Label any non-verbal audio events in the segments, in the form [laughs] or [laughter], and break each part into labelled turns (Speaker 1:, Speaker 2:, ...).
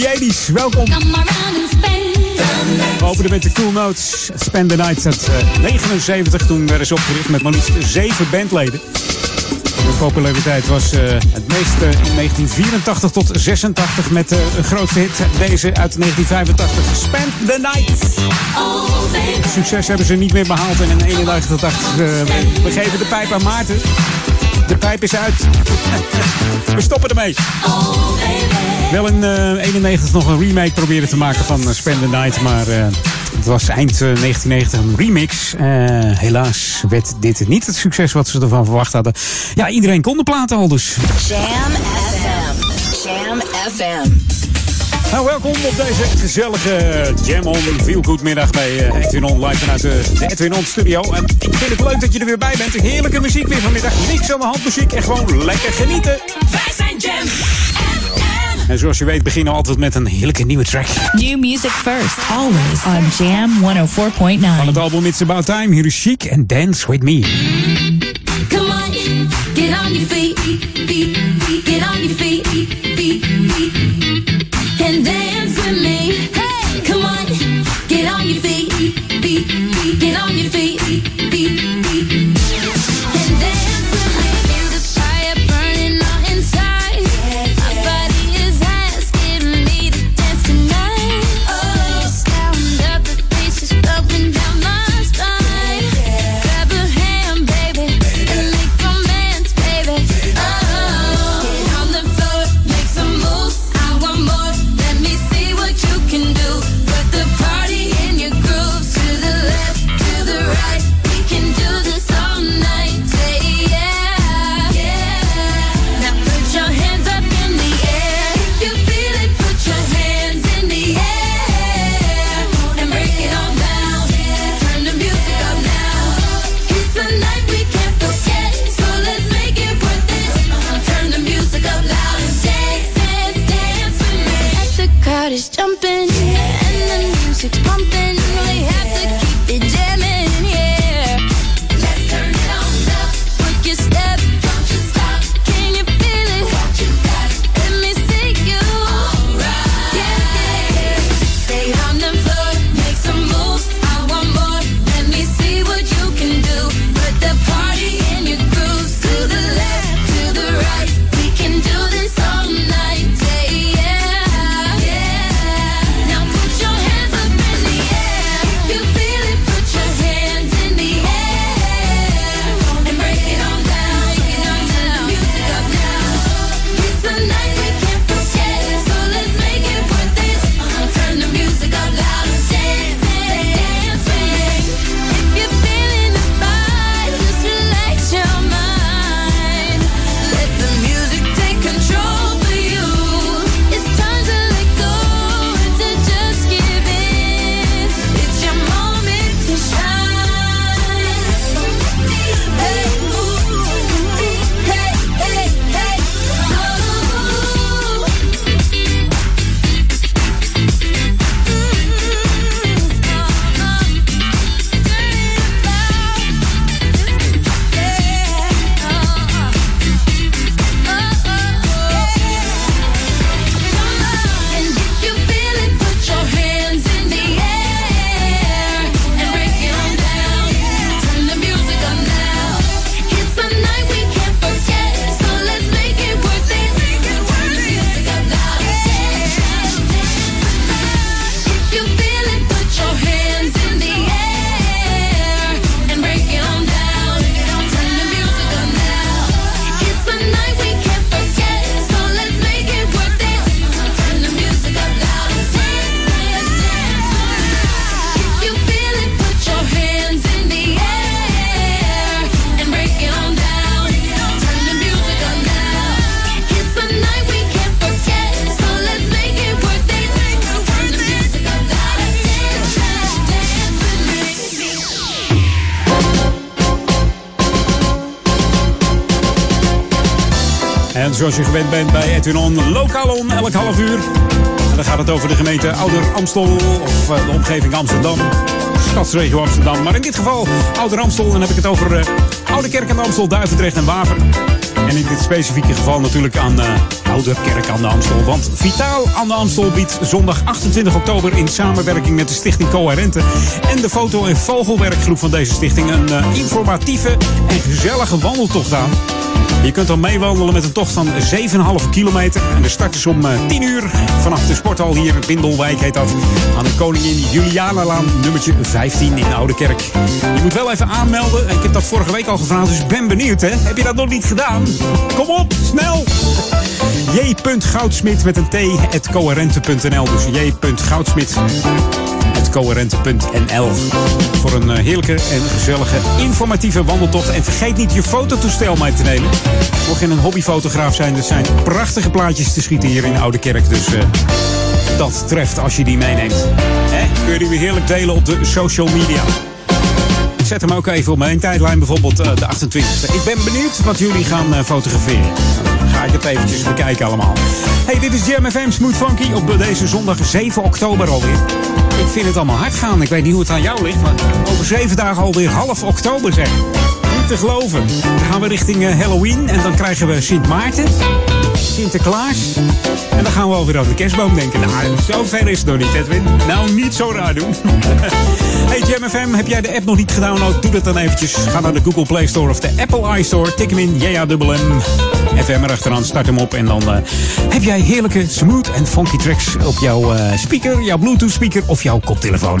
Speaker 1: The
Speaker 2: 80s, welkom. We openen met de Cool Notes. Spend the Night uit eh, 79. Toen werden ze opgericht met maar liefst zeven bandleden. De populariteit was eh, het meeste in 1984 tot 86 met eh, een grootste hit. Deze uit 1985, Spend the Night. Succes hebben ze niet meer behaald. En in 81 dacht ze, eh, we geven de pijp aan Maarten. De pijp is uit. We stoppen ermee. Wel in eh 91 nog een remake proberen te maken van eh, Spend the Night. Maar eh, het was eind eh, 1990 een remix. Eh, helaas werd dit niet het succes wat ze ervan verwacht hadden. Ja, iedereen kon de platen al dus.
Speaker 3: FM. Jam FM.
Speaker 2: Nou, welkom op deze gezellige Jam On Feel Good middag bij eh, Edwin On live vanuit de, de Edwin On studio. En ik vind het leuk dat je er weer bij bent. Heerlijke muziek weer vanmiddag. Niks aan de hand muziek en gewoon lekker genieten.
Speaker 3: Wij zijn Jam FM.
Speaker 2: En zoals je weet beginnen we altijd met een heerlijke nieuwe track.
Speaker 4: New music first, always on Jam 104.9.
Speaker 2: Van het album It's About Time, hier is Chic en Dance With Me.
Speaker 5: Come on, get on your feet,
Speaker 2: zoals je gewend bent bij Edwin On, lokaal elk half uur. En dan gaat het over de gemeente Ouder Amstel of eh, de omgeving Amsterdam. Stadsregio Amsterdam. Maar in dit geval Ouder Amstel. Dan heb ik het over eh, Oude Kerk aan de Amstel, Duivendrecht en Waver. En in dit specifieke geval natuurlijk aan eh, Oude Kerk aan de Amstel. Want Vitaal aan de Amstel biedt zondag 28 oktober in samenwerking met de Stichting Coherente en de foto- en vogelwerkgroep van deze stichting een informatieve en gezellige wandeltocht aan. Je kunt dan meewandelen met een tocht van 7,5 kilometer. En de start is om eh, 10 uur vanaf de sporthal hier in Bindelwijk heet dat. Aan de Koningin Julianalaan nummertje 15 in Oude Kerk. Je moet wel even aanmelden. Ik heb dat vorige week al gevraagd, dus ben benieuwd hè. Heb je dat nog niet gedaan? Kom op, snel! j.goudsmit met een t, het coherente.nl. Dus j.goudsmit coherente.nl. Voor een eh, heerlijke en gezellige informatieve wandeltocht. En vergeet niet je fototoestel mee te nemen. Mocht je een hobbyfotograaf zijn, er zijn prachtige plaatjes te schieten hier in Oude Kerk. Dus eh, dat treft als je die meeneemt. Kun je die weer heerlijk delen op de social media. Ik zet hem ook even op mijn tijdlijn, bijvoorbeeld eh, de 28e. Ik ben benieuwd wat jullie gaan eh, fotograferen. Nou, Dan ga ik het eventjes bekijken allemaal. Hey, dit is Jam FM Smooth Funky op deze zondag 7 oktober alweer. Ik vind het allemaal hard gaan. Ik weet niet hoe het aan jou ligt, maar over zeven dagen alweer half oktober zeg. Niet te geloven. Dan gaan we richting eh, Halloween en dan krijgen we Sint Maarten, Sinterklaas. En dan gaan we alweer over de kerstboom denken. Nou, zo ver is het nog niet, Edwin. Nou, niet zo raar doen. [laughs] hey, Jam FM, heb jij de app nog niet gedownload? Doe dat dan eventjes. Ga naar de Google Play Store of de Apple iStore. Tik hem in, JAMM. FM erachteraan, start hem op. En dan eh, heb jij heerlijke smooth en funky tracks op jouw eh, speaker, jouw Bluetooth speaker of jouw koptelefoon.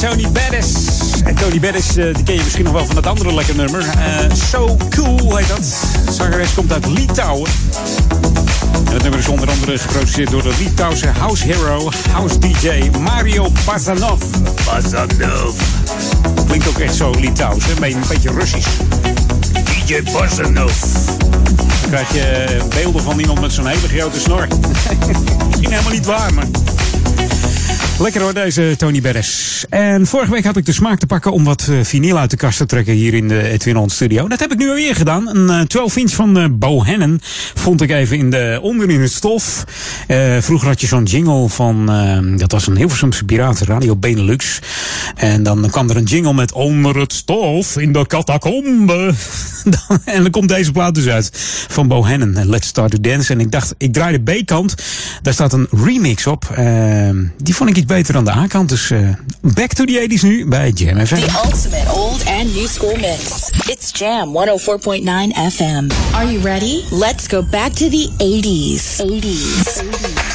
Speaker 2: Tony Bettis. En Tony Bettis, eh, die ken je misschien nog wel van dat andere lekker nummer. Eh, so Cool heet dat. Zangeres komt uit Litouwen. En het nummer is onder andere geproduceerd door de Litouwse house hero, house DJ Mario Pazanov. Pazanov. Klinkt ook echt zo Litouws, hè? een beetje Russisch. DJ Pazanov. Dan krijg je beelden van iemand met zo'n hele grote snor. [laughs] Misschien helemaal niet waar, maar... Lekker hoor, deze Tony Beres. En vorige week had ik de smaak te pakken om wat eh, vinyl uit de kast te trekken hier in de Edwin On studio. Dat heb ik nu alweer gedaan. Een eh, 12 inch van eh, Bohannon vond ik even in de, onder in het stof. Eh, vroeger had je zo'n jingle van, eh, dat was een Hilversumse piraten, Radio Benelux. En dan kwam er een jingle met onder het stof in de catacombe. [laughs] En dan komt deze plaat dus uit van Bohannon, en Let's Start to Dance. En ik dacht, ik draai de B-kant. Daar staat een remix op. Die vond ik iets beter dan de A-kant. Dus uh, back to the 80s nu bij Jam FM.
Speaker 6: The ultimate old and new school mix. It's Jam 104.9 FM. Are you ready? Let's go back to the 80s. 80s.
Speaker 2: 80s.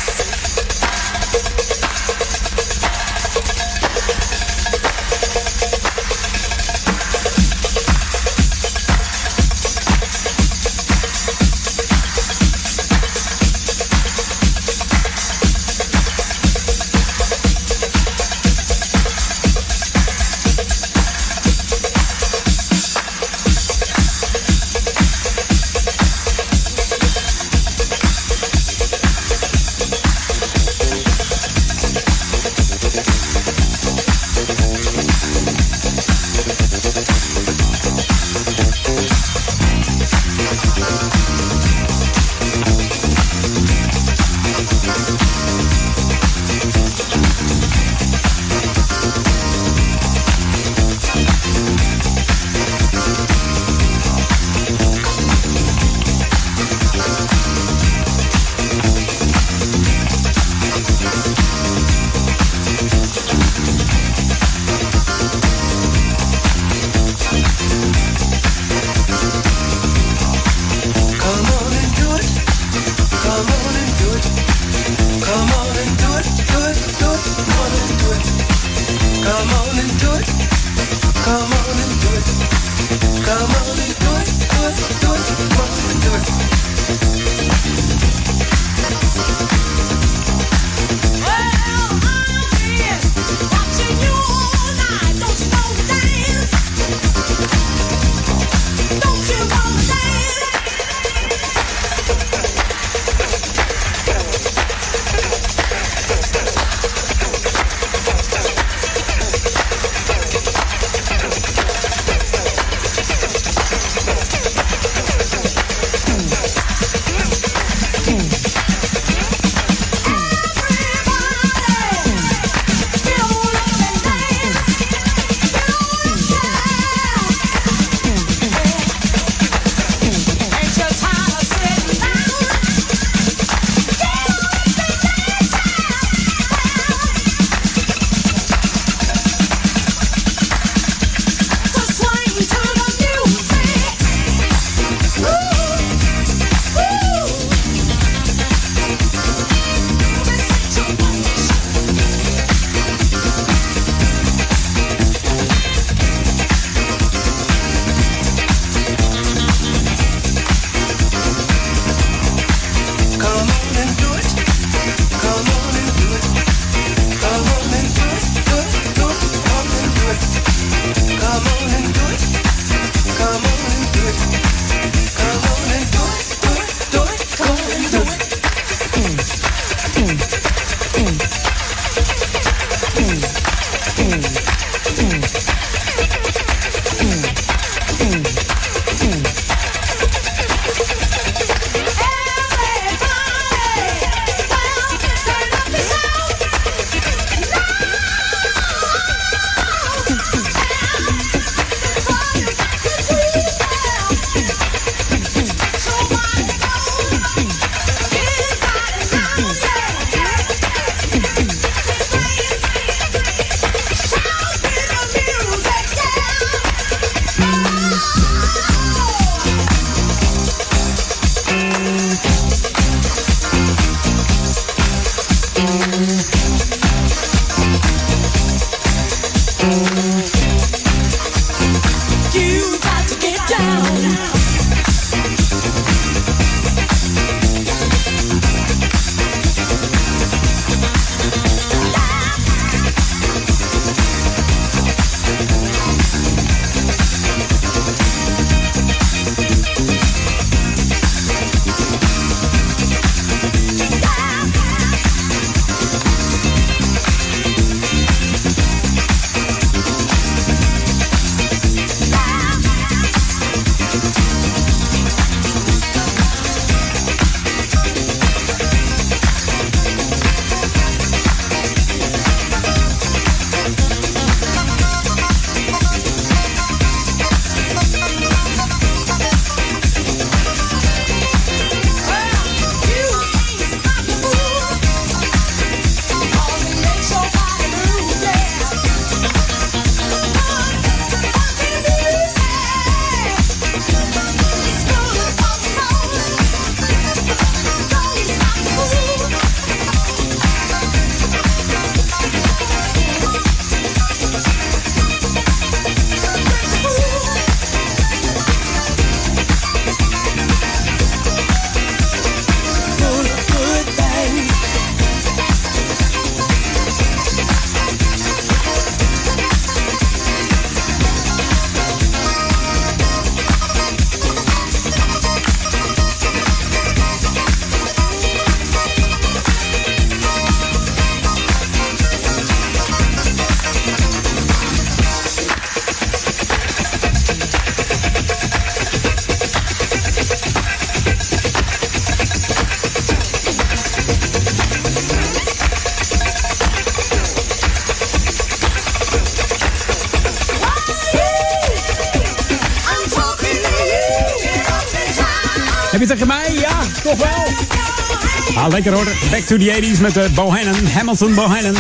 Speaker 2: Ah, lekker hoor. Back to the 80s met de Bohannon. Hamilton Bohannon.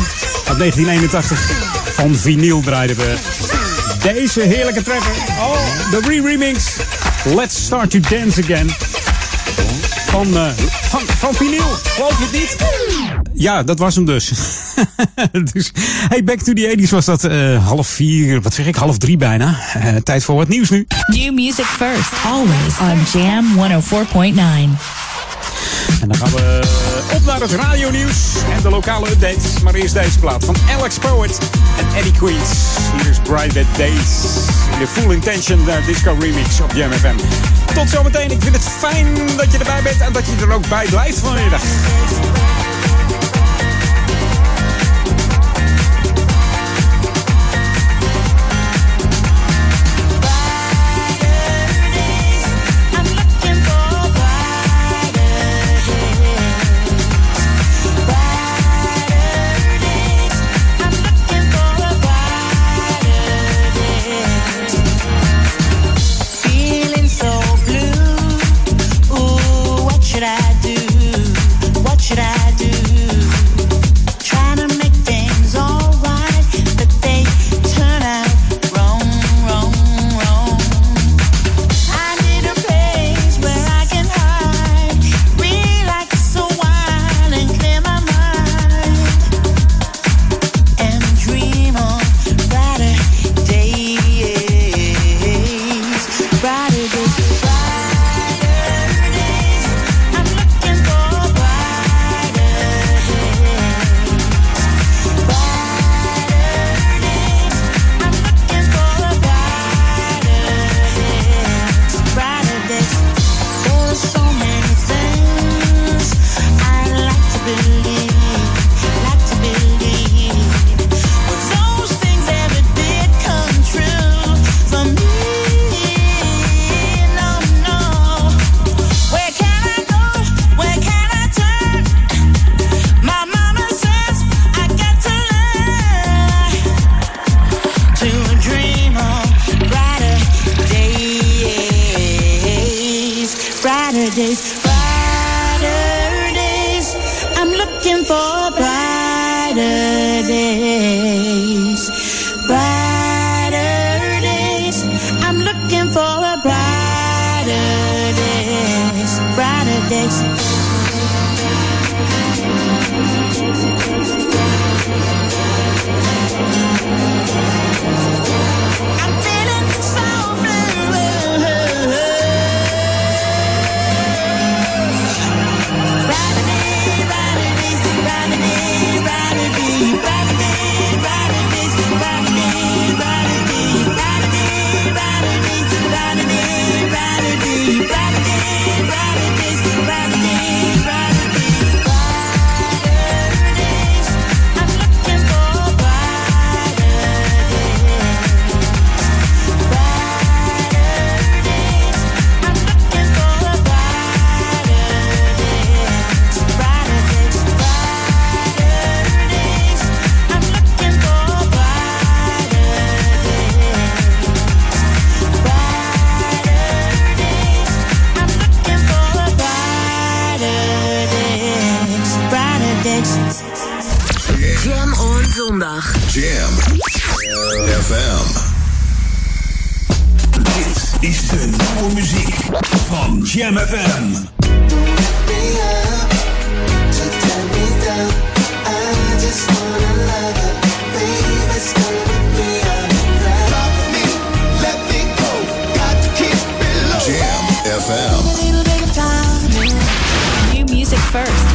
Speaker 2: Uit 1981. Van vinyl draaiden we. Deze heerlijke treffer. Oh, de re-remix. Let's Start to Dance Again. Van, eh, van, van vinyl. Geloof je het niet? Ja, dat was hem dus. [laughs] dus hey, Back to the 80s was dat eh, half vier, wat zeg ik, half drie bijna. Eh, tijd voor wat nieuws nu.
Speaker 4: New music first, always on Jam 104.9.
Speaker 2: En dan gaan we op naar het radionieuws en de lokale updates. Maar eerst deze plaat van Alex Poet en Eddie Queens. Hier is Private Days. De Full Intention uh, Disco Remix op Jam FM. Tot zometeen. Ik vind het fijn dat je erbij bent en dat je er ook bij blijft vanmiddag.
Speaker 7: Is de nieuwe muziek van Jam FM. Jam FM.
Speaker 4: New music first.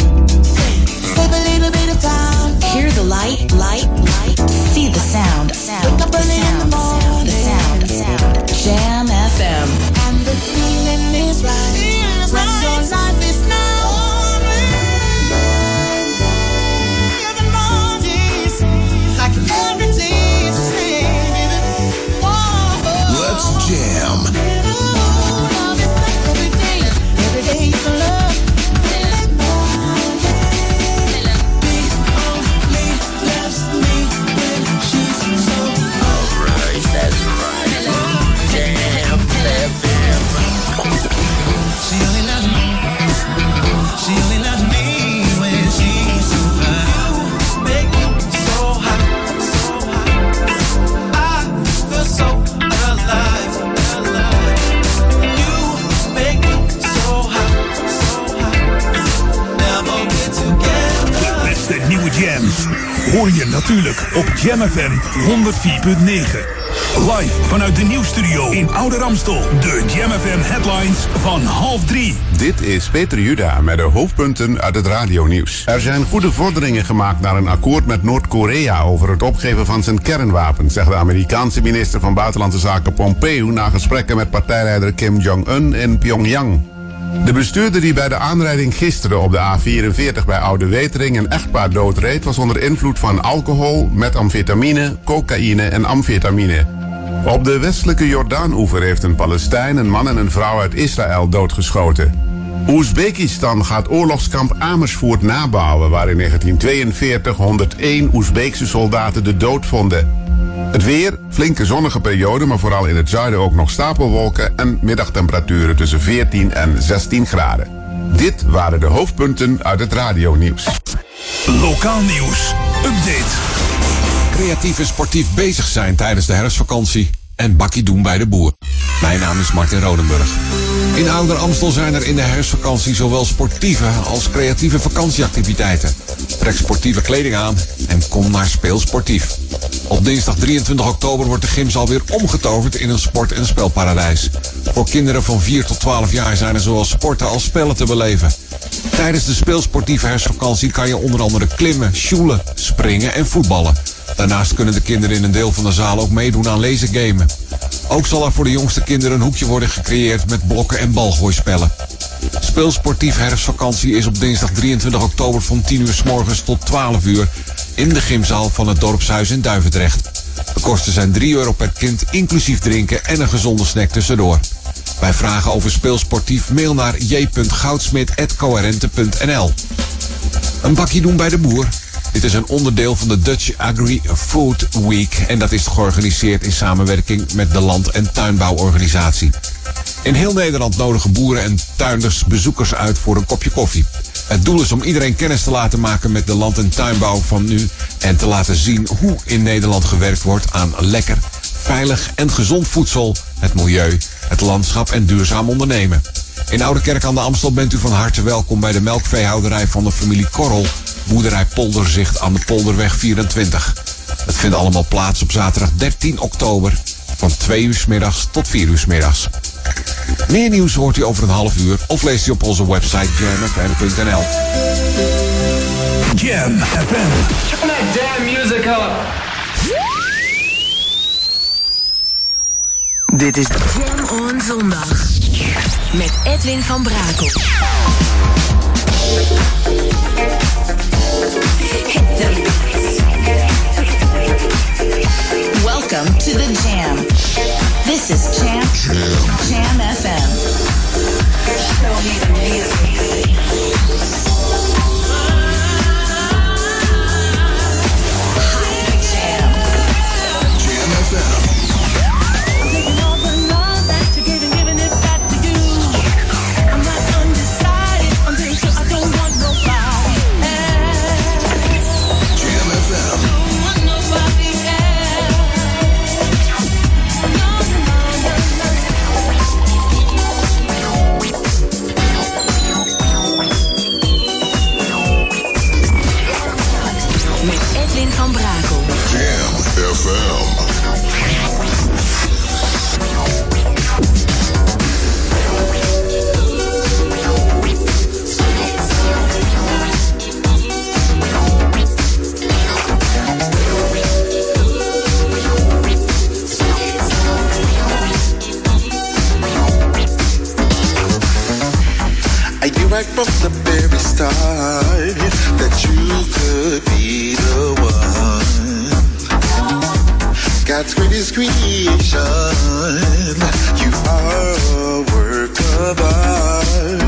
Speaker 7: Natuurlijk op Jam FM 104.9. Live vanuit de nieuwstudio in Oude Ramstel. De Jam FM headlines van half drie.
Speaker 8: Dit is Peter Juda met de hoofdpunten uit het radionieuws. Er zijn goede vorderingen gemaakt naar een akkoord met Noord-Korea over het opgeven van zijn kernwapen, zegt de Amerikaanse minister van Buitenlandse Zaken Pompeo na gesprekken met partijleider Kim Jong-un in Pyongyang. De bestuurder die bij de aanrijding gisteren op de A44 bij Oude Wetering een echtpaar doodreed, was onder invloed van alcohol, metamfetamine, cocaïne en amfetamine. Op de westelijke Jordaan-oever heeft een Palestijn een man en een vrouw uit Israël doodgeschoten. Oezbekistan gaat oorlogskamp Amersfoort nabouwen, waar in 1942 101 Oezbeekse soldaten de dood vonden. Het weer, flinke zonnige periode, maar vooral in het zuiden ook nog stapelwolken en middagtemperaturen tussen 14 en 16 graden. Dit waren de hoofdpunten uit het radionieuws.
Speaker 7: Lokaal nieuws. Update.
Speaker 9: Creatief en sportief bezig zijn tijdens de herfstvakantie en bakkie doen bij de boer. Mijn naam is Martin Rodenburg. In Ouder Amstel zijn er in de herfstvakantie zowel sportieve als creatieve vakantieactiviteiten. Trek sportieve kleding aan en kom naar Speelsportief. Op dinsdag 23 oktober wordt de gymzaal weer omgetoverd in een sport- en spelparadijs. Voor kinderen van 4 tot 12 jaar zijn er zowel sporten als spellen te beleven. Tijdens de speelsportieve herfstvakantie kan je onder andere klimmen, sjoelen, springen en voetballen. Daarnaast kunnen de kinderen in een deel van de zaal ook meedoen aan lasergamen. Ook zal er voor de jongste kinderen een hoekje worden gecreëerd met blokken en balgooispellen. Speelsportief herfstvakantie is op dinsdag 23 oktober van 10 uur s morgens tot 12 uur in de gymzaal van het dorpshuis in Duivendrecht. De kosten zijn 3 euro per kind, inclusief drinken en een gezonde snack tussendoor. Bij vragen over speelsportief mail naar j.goudsmit.coherente.nl Een bakje doen bij de boer? Dit is een onderdeel van de Dutch Agri-Food Week en dat is georganiseerd in samenwerking met de Land- en Tuinbouworganisatie. In heel Nederland nodigen boeren en tuinders bezoekers uit voor een kopje koffie. Het doel is om iedereen kennis te laten maken met de land- en tuinbouw van nu en te laten zien hoe in Nederland gewerkt wordt aan lekker, veilig en gezond voedsel, het milieu, het landschap en duurzaam ondernemen. In Oude Kerk aan de Amstel bent u van harte welkom bij de melkveehouderij van de familie Korrel, boerderij Polderzicht aan de Polderweg 24. Het vindt allemaal plaats op zaterdag 13 oktober van 2 uur s middags tot 4 uur s middags. Meer nieuws hoort u over een half uur of leest u op onze website jamfm.nl.
Speaker 7: Jam FM.
Speaker 10: Turn that damn music up.
Speaker 3: Dit is Jam on Zondag. Met Edwin van Brakel.
Speaker 4: Welcome to the Jam. This is Jam. Jam, FM. Show me the music.
Speaker 11: Right from the very start that you could be the one. God's greatest creation. You are a work of art.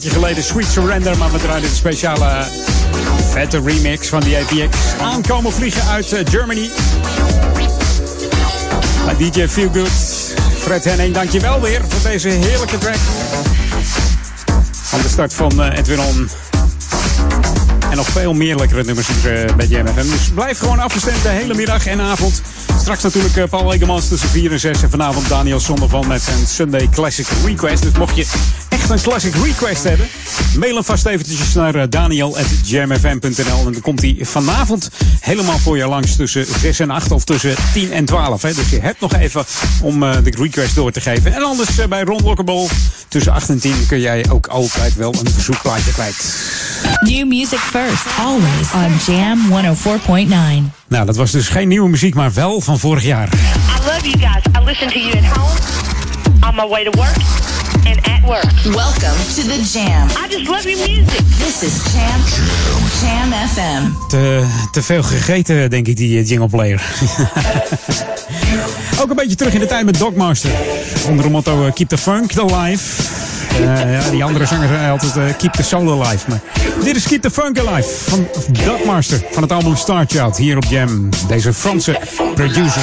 Speaker 2: Van jaartje geleden, Sweet Surrender. Maar draaiden de speciale eh, vette remix van die APX. Aankomen vliegen uit eh, Germany. DJ Feelgood. Fred Henning, dankjewel weer voor deze heerlijke track. Van de start van eh, Edwin On. En nog veel meer lekkere nummers bij Jam FM. Dus blijf gewoon afgestemd de hele middag en avond. Straks natuurlijk Paul Egemans tussen 4 en 6. En vanavond Daniel Zondervan met zijn Sunday Classic Request. Dus mocht je echt een Classic Request hebben... mail hem vast eventjes naar eh, daniel.jamfm.nl. En dan komt hij vanavond helemaal voor je langs tussen 6 en 8 of tussen 10 en 12. Hè. Dus je hebt nog even om eh, de request door te geven. En anders eh, bij Ron Lockable tussen 8 en 10 kun jij ook altijd wel een verzoekplaatje kwijt.
Speaker 4: New music first, always on Jam 104.9.
Speaker 2: Nou, dat was dus geen nieuwe muziek, maar wel van vorig jaar.
Speaker 12: I love you guys. I listen to you at home, on my way to work,
Speaker 3: Welcome to the Jam.
Speaker 12: I just love your music.
Speaker 3: This is Jam, Jam FM.
Speaker 2: Te, te veel gegeten, denk ik, die eh, jingle player. [laughs] Ook een beetje terug in de tijd met Dogmaster. Onder de motto eh, Keep the Funk Alive. Eh, ja, die andere zanger zei altijd eh, Keep the Soul Alive. Maar dit is Keep the Funk Alive van Dogmaster. Van het album Star Child hier op Jam. Deze Franse producer.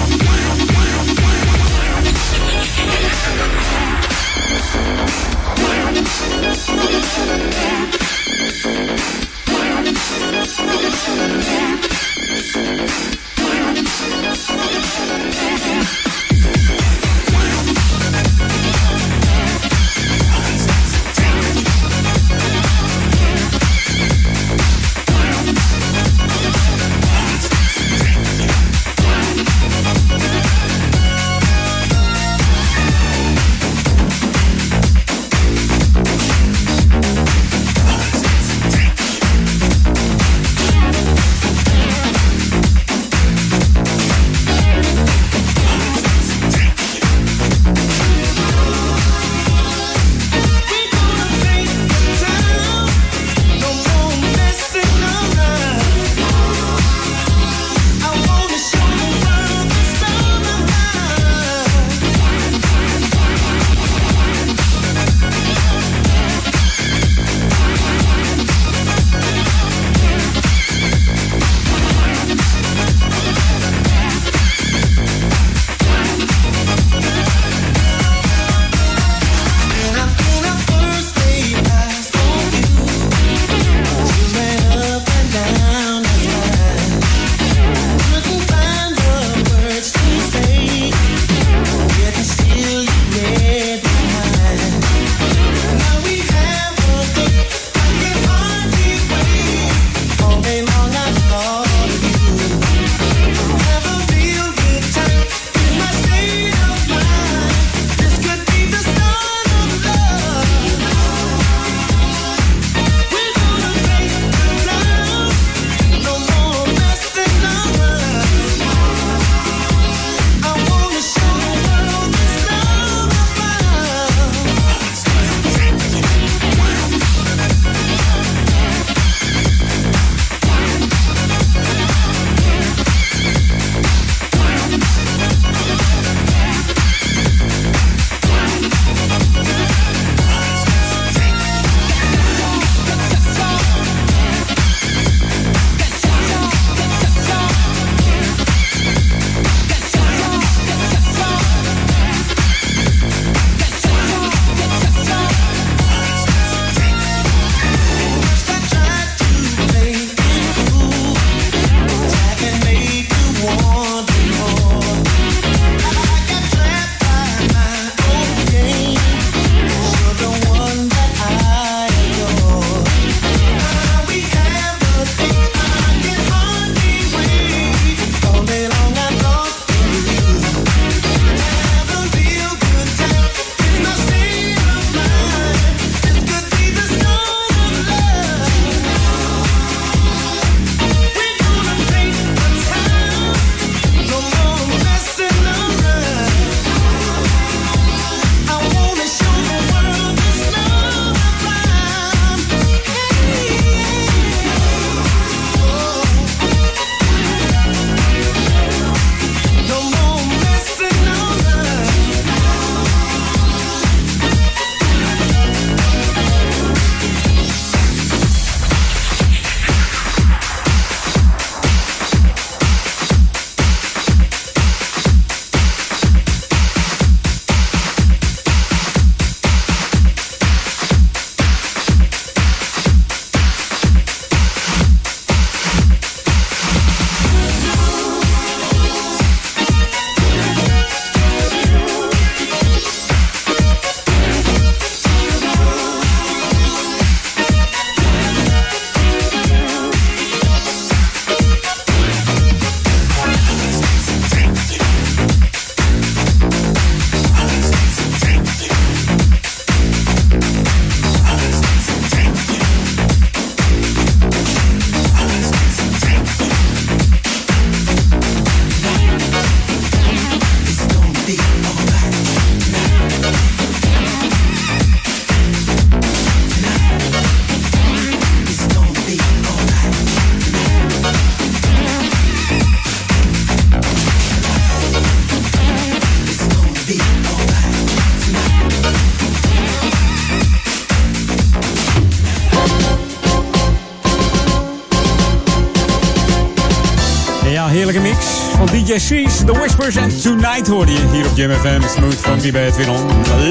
Speaker 2: heerlijke mix van DJ C's, The Whispers en Tonight hoorde je hier op Jam FM. Smooth Funky bij Edwin On.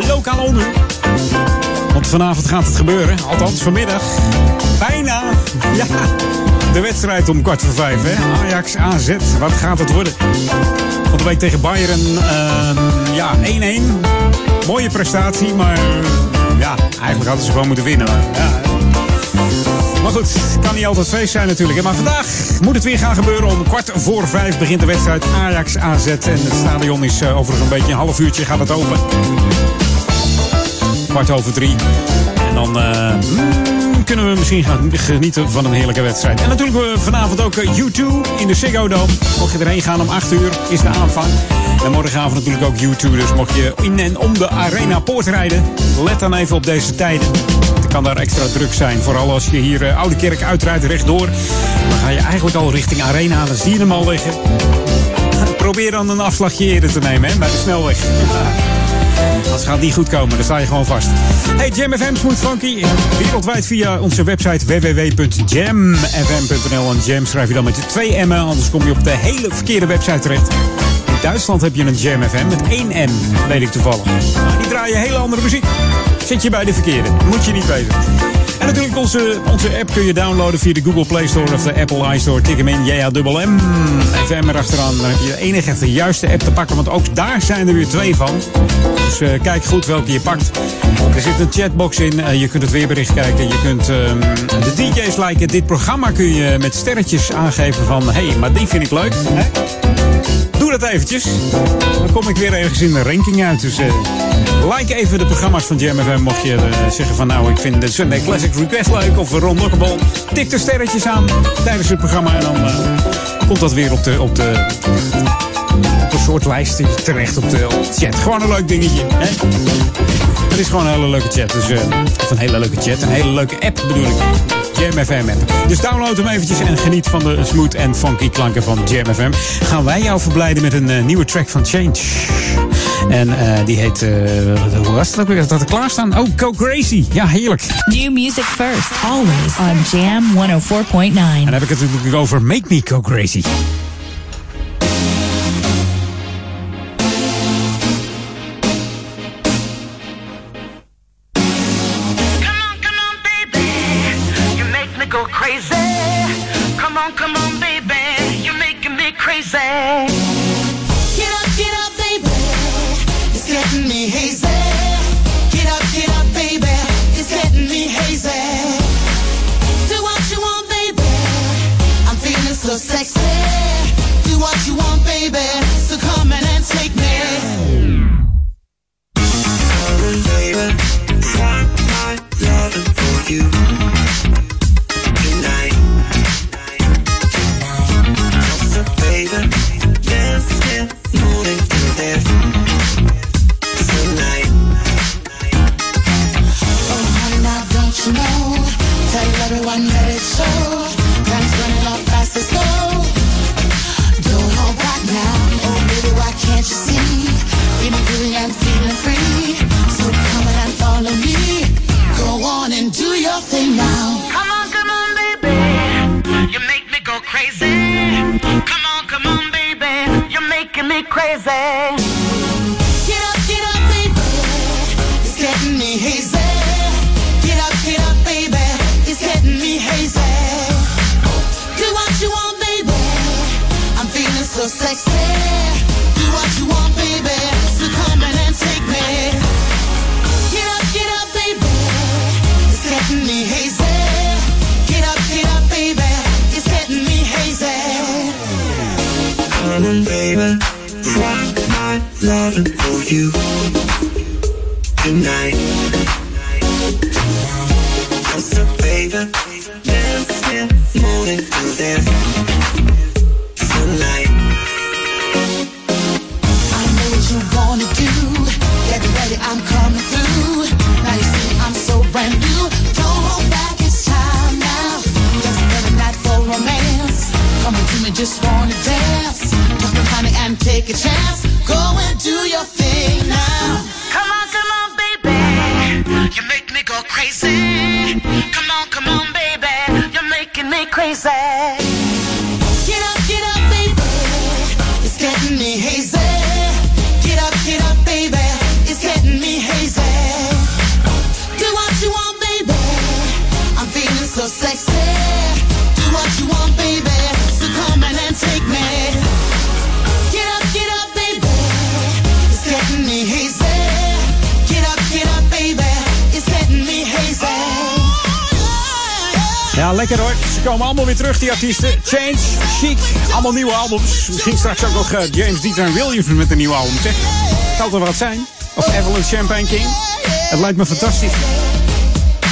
Speaker 2: Lokaal onder. Want vanavond gaat het gebeuren. Althans, vanmiddag. Bijna. [laughs] Ja. De wedstrijd om kwart voor vijf, hè? Ajax AZ. Wat gaat het worden? Van de week tegen Bayern. ehm, ja, 1-1. Mooie prestatie, maar ja, eigenlijk hadden ze gewoon moeten winnen. Maar goed, het kan niet altijd feest zijn natuurlijk. Maar vandaag moet het weer gaan gebeuren. Om kwart voor vijf begint de wedstrijd Ajax AZ. En het stadion is eh, over een beetje een half uurtje gaat het open. Kwart over drie. En dan eh, mm, kunnen we misschien gaan genieten van een heerlijke wedstrijd. En natuurlijk eh, vanavond ook eh, U2 in de Ziggo Dome. Mocht je erheen gaan om 8 uur is de aanvang. En morgenavond natuurlijk ook U2. Dus mocht je in en om de Arena Poort rijden, let dan even op deze tijden. Kan daar extra druk zijn. Vooral als je hier eh, Oude Kerk uitrijdt rechtdoor. Dan ga je eigenlijk al richting Arena. Dan zie je hem al liggen. Probeer dan een afslagje eerder te nemen hè, bij de snelweg. [laughs] Dat gaat niet goed komen, dan sta je gewoon vast. Hey, Jam FM Smooth Funky. Wereldwijd via onze website www.jamfm.nl. En Jam schrijf je dan met de twee M'en, anders kom je op de hele verkeerde website terecht. In Duitsland heb je een Jam FM met één M, weet ik toevallig. Die draaien hele andere muziek. Zit je bij de verkeerde, moet je niet weten. En natuurlijk onze, onze app kun je downloaden via de Google Play Store of de Apple iStore. Tik hem in, JA-M, FM erachteraan. Dan heb je de enige echte juiste app te pakken, want ook daar zijn er weer twee van. Dus eh, kijk goed welke je pakt. Er zit een chatbox in, eh, je kunt het weerbericht kijken. Je kunt ehm, de DJ's liken. Dit programma kun je met sterretjes aangeven van... hé, hey, maar die vind ik leuk. Hè? Doe dat eventjes. Dan kom ik weer ergens in de ranking uit. Dus eh, like even de programma's van Jam. Mocht je eh, zeggen van nou, ik vind de Sunday Classic Request leuk. Of Ron Lockable. Tik de sterretjes aan tijdens het programma. En dan eh, komt dat weer op de, op de, op een soort lijst terecht op de, chat. Gewoon een leuk dingetje. Hè? Het is gewoon een hele leuke chat. Dus, of een hele leuke chat. Een hele leuke app bedoel ik. Jam FM app. Dus download hem eventjes en geniet van de smooth en funky klanken van Jam FM. Gaan wij jou verblijden met een eh, nieuwe track van Change. En eh, die heet, eh, hoe was het ook weer? Dat er klaarstaan? Oh, Go Crazy. Ja, heerlijk.
Speaker 4: New music first, always on Jam 104.9.
Speaker 2: En dan heb ik het natuurlijk over Make Me Go Crazy. Artiesten. Change, Chic, allemaal nieuwe albums. Misschien straks ook nog eh, James Dieter en Williams met een nieuw album, zeg. Zou er wat zijn? Of Evelyn Champagne King? Het lijkt me fantastisch.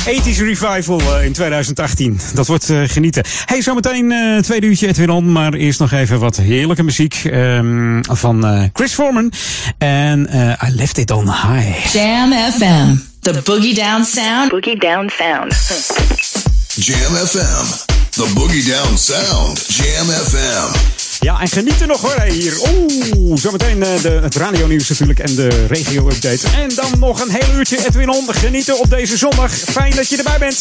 Speaker 2: 80s Revival eh, in 2018. Dat wordt eh, genieten. Hey, zometeen eh tweede uurtje Edwin On. Maar eerst nog even wat heerlijke muziek ehm, van eh, Chris Foreman. En eh, I Left It On High.
Speaker 4: Jam FM. The boogie down sound. Boogie down sound.
Speaker 13: Jam FM. The Boogie Down Sound. Jam FM.
Speaker 2: Ja, en geniet er nog hoor hier. Oeh, zometeen eh, de, het radio-nieuws natuurlijk en de regio-update. En dan nog een heel uurtje Edwin On. Genieten op deze zondag. Fijn dat je erbij bent.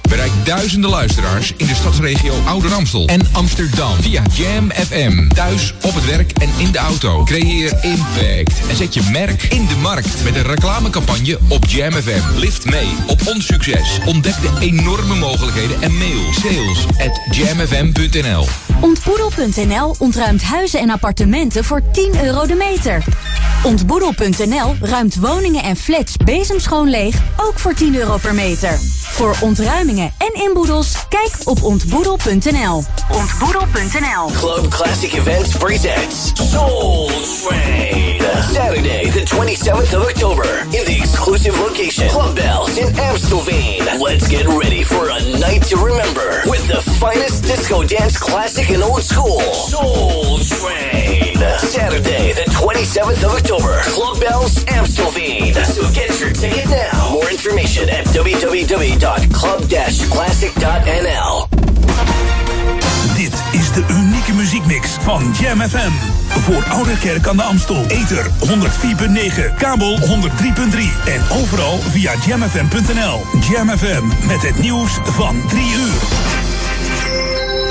Speaker 14: Bereik duizenden luisteraars in de stadsregio Ouder Amstel en Amsterdam via Jam FM. Thuis, op het werk en in de auto. Creëer impact en zet je merk in de markt met een reclamecampagne op Jam FM. Lift mee op ons succes. Ontdek de enorme mogelijkheden en mail sales at jamfm.nl.
Speaker 15: Ontboedel.nl ontruimt huizen en appartementen voor 10 euro de meter. Ontboedel.nl ruimt woningen en flats bezemschoon leeg, ook voor 10 euro per meter. Voor ontruimingen en inboedels, kijk op ontboedel.nl. Ontboedel.nl
Speaker 16: Club Classic Events presents Soul Train. Saturday, the 27th of October, in the exclusive location Club Bells in Amstelveen. Let's get ready for a night to remember with the finest disco dance classic and old school. Soul Train. Saturday, the 27th of October, Club Bells Amstelveen. So get your ticket now. More information at www.club-classic.nl.
Speaker 7: Dit is de unieke muziekmix van Jam FM. Voor Oude Kerk aan de Amstel. Ether 104.9, kabel 103.3 en overal via jamfm.nl. Jam FM met het nieuws van 3 uur.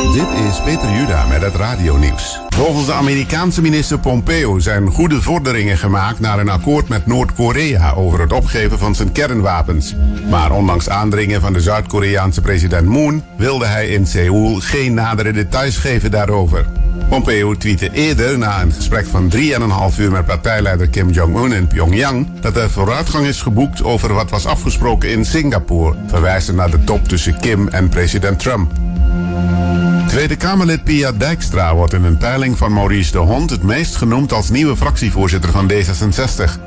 Speaker 8: Dit is Peter Juda met het radionieuws. Volgens de Amerikaanse minister Pompeo zijn goede vorderingen gemaakt naar een akkoord met Noord-Korea over het opgeven van zijn kernwapens. Maar ondanks aandringen van de Zuid-Koreaanse president Moon wilde hij in Seoul geen nadere details geven daarover. Pompeo tweette eerder na een gesprek van 3,5 uur met partijleider Kim Jong-un in Pyongyang dat er vooruitgang is geboekt over wat was afgesproken in Singapore, verwijzend naar de top tussen Kim en president Trump. Tweede Kamerlid Pia Dijkstra wordt in een peiling van Maurice de Hond het meest genoemd als nieuwe fractievoorzitter van D66.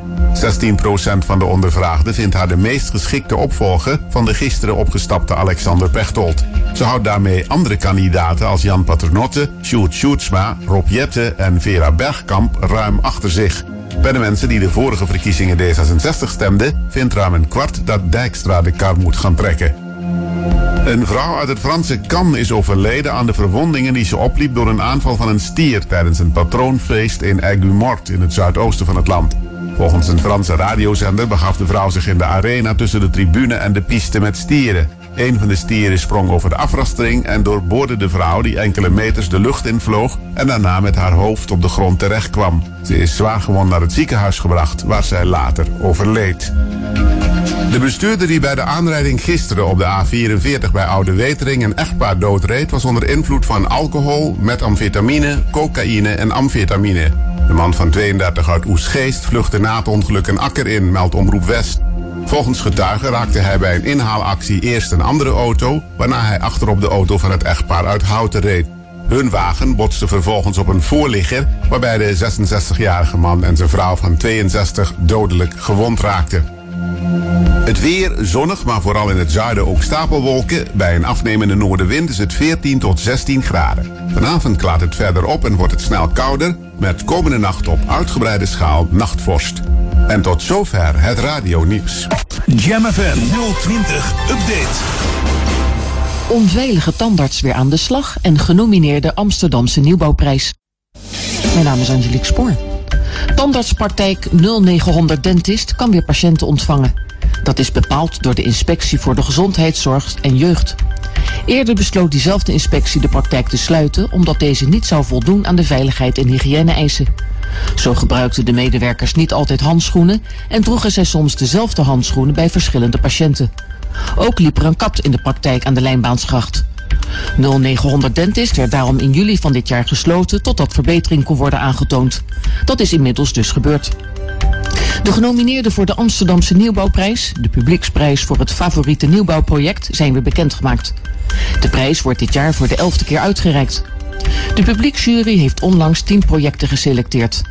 Speaker 8: 16% van de ondervraagden vindt haar de meest geschikte opvolger van de gisteren opgestapte Alexander Pechtold. Ze houdt daarmee andere kandidaten als Jan Paternotte, Sjoerd Sjoerdsma, Rob Jette en Vera Bergkamp ruim achter zich. Bij de mensen die de vorige verkiezingen D66 stemden, vindt ruim een kwart dat Dijkstra de kar moet gaan trekken. Een vrouw uit het Franse Cannes is overleden aan de verwondingen die ze opliep door een aanval van een stier tijdens een patroonfeest in Aigues-Mortes in het zuidoosten van het land. Volgens een Franse radiozender begaf de vrouw zich in de arena tussen de tribune en de piste met stieren. Een van de stieren sprong over de afrastering en doorboorde de vrouw die enkele meters de lucht invloog en daarna met haar hoofd op de grond terecht kwam. Ze is zwaar gewond naar het ziekenhuis gebracht, waar zij later overleed. De bestuurder die bij de aanrijding gisteren op de A44 bij Oude Wetering een echtpaar doodreed, was onder invloed van alcohol, metamfetamine, cocaïne en amfetamine. De man van 32 uit Oesgeest vluchtte na het ongeluk een akker in, meldt Omroep West. Volgens getuigen raakte hij bij een inhaalactie eerst een andere auto, waarna hij achterop de auto van het echtpaar uit Houten reed. Hun wagen botste vervolgens op een voorligger, waarbij de 66-jarige man en zijn vrouw van 62 dodelijk gewond raakten. Het weer zonnig, maar vooral in het zuiden ook stapelwolken. Bij een afnemende noordenwind is het 14 tot 16 graden. Vanavond klaart het verder op en wordt het snel kouder. Met komende nacht op uitgebreide schaal nachtvorst. En tot zover het radio-nieuws.
Speaker 7: Jam FM 020 Update.
Speaker 17: Onveilige tandarts weer aan de slag en genomineerde Amsterdamse Nieuwbouwprijs. Mijn naam is Angelique Spoor. Tandartspraktijk 0900 Dentist kan weer patiënten ontvangen. Dat is bepaald door de Inspectie voor de Gezondheidszorg en Jeugd. Eerder besloot diezelfde inspectie de praktijk te sluiten omdat deze niet zou voldoen aan de veiligheid en hygiëne-eisen. Zo gebruikten de medewerkers niet altijd handschoenen en droegen zij soms dezelfde handschoenen bij verschillende patiënten. Ook liep er een kat in de praktijk aan de Lijnbaansgracht. 0900 Dentist werd daarom in juli van dit jaar gesloten totdat verbetering kon worden aangetoond. Dat is inmiddels dus gebeurd. De genomineerden voor de Amsterdamse Nieuwbouwprijs, de publieksprijs voor het favoriete nieuwbouwproject, zijn weer bekendgemaakt. De prijs wordt dit jaar voor de elfde keer uitgereikt. De publieksjury heeft onlangs 10 projecten geselecteerd.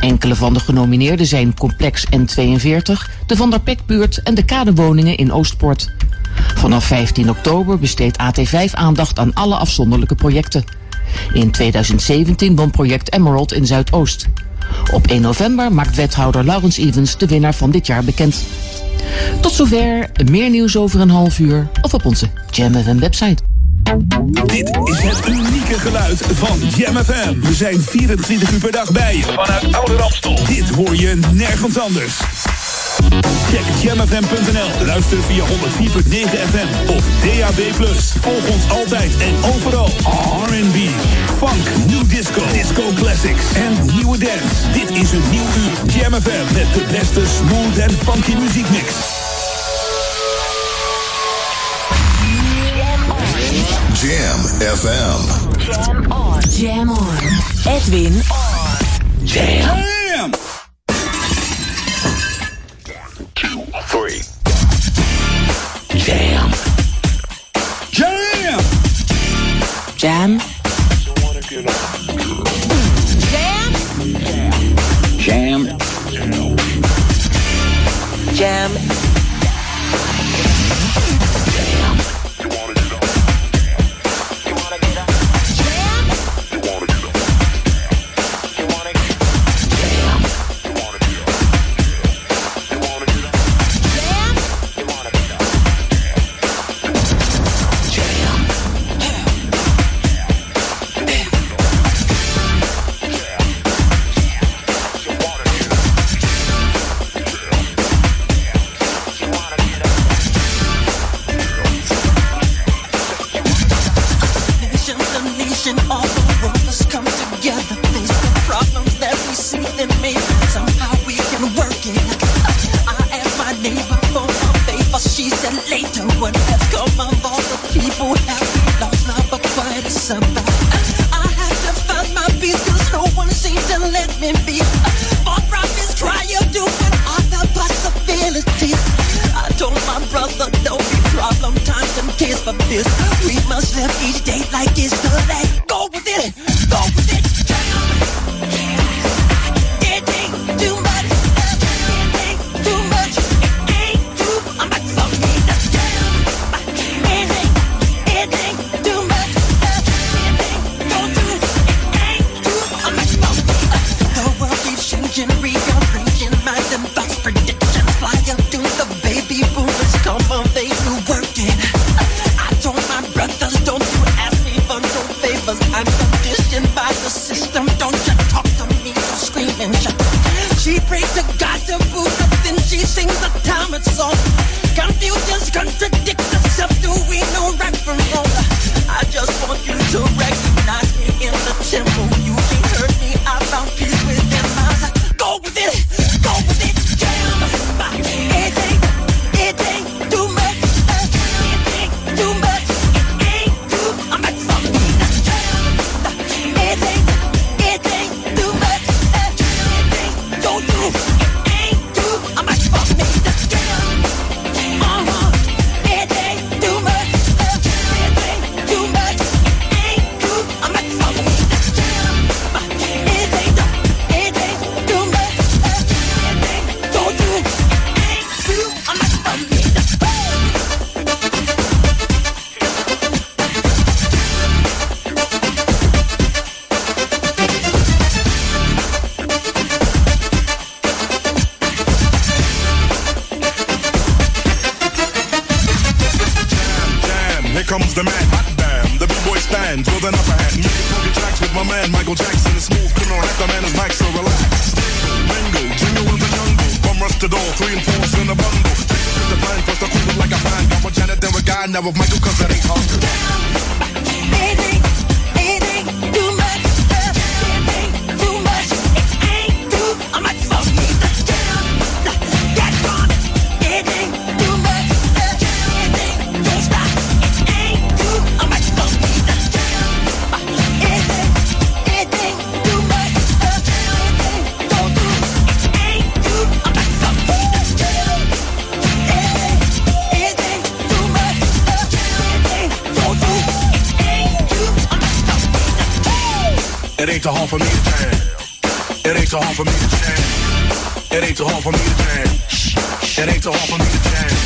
Speaker 17: Enkele van de genomineerden zijn Complex N42, de Van der Pekbuurt en de Kadewoningen in Oostpoort. Vanaf 15 oktober besteedt AT5 aandacht aan alle afzonderlijke projecten. In 2017 won project Emerald in Zuidoost. Op 1 november maakt wethouder Laurens Evans de winnaar van dit jaar bekend. Tot zover, meer nieuws over een half uur of op onze JamFM website.
Speaker 7: Dit is het unieke geluid van JamFM. We zijn 24 uur per dag bij je. Vanuit Oude Ramstel. Dit hoor je nergens anders. Check jamfm.nl. Luister via 104.9 FM of DAB+. Volg ons altijd en overal. R&B, funk, new disco, disco classics en nieuwe dance. Dit is een nieuw uur Jam FM met de beste smooth en funky muziekmix.
Speaker 13: Jam FM.
Speaker 3: Jam on. Jam on. Edwin on.
Speaker 13: Jam.
Speaker 16: three. Jam.
Speaker 7: Jam.
Speaker 4: Jam.
Speaker 16: Jam.
Speaker 4: Jam.
Speaker 10: Jam. Jam It ain't
Speaker 18: so hard
Speaker 10: for me to change. It ain't too
Speaker 18: hard for me to change. It ain't too hard for me to change.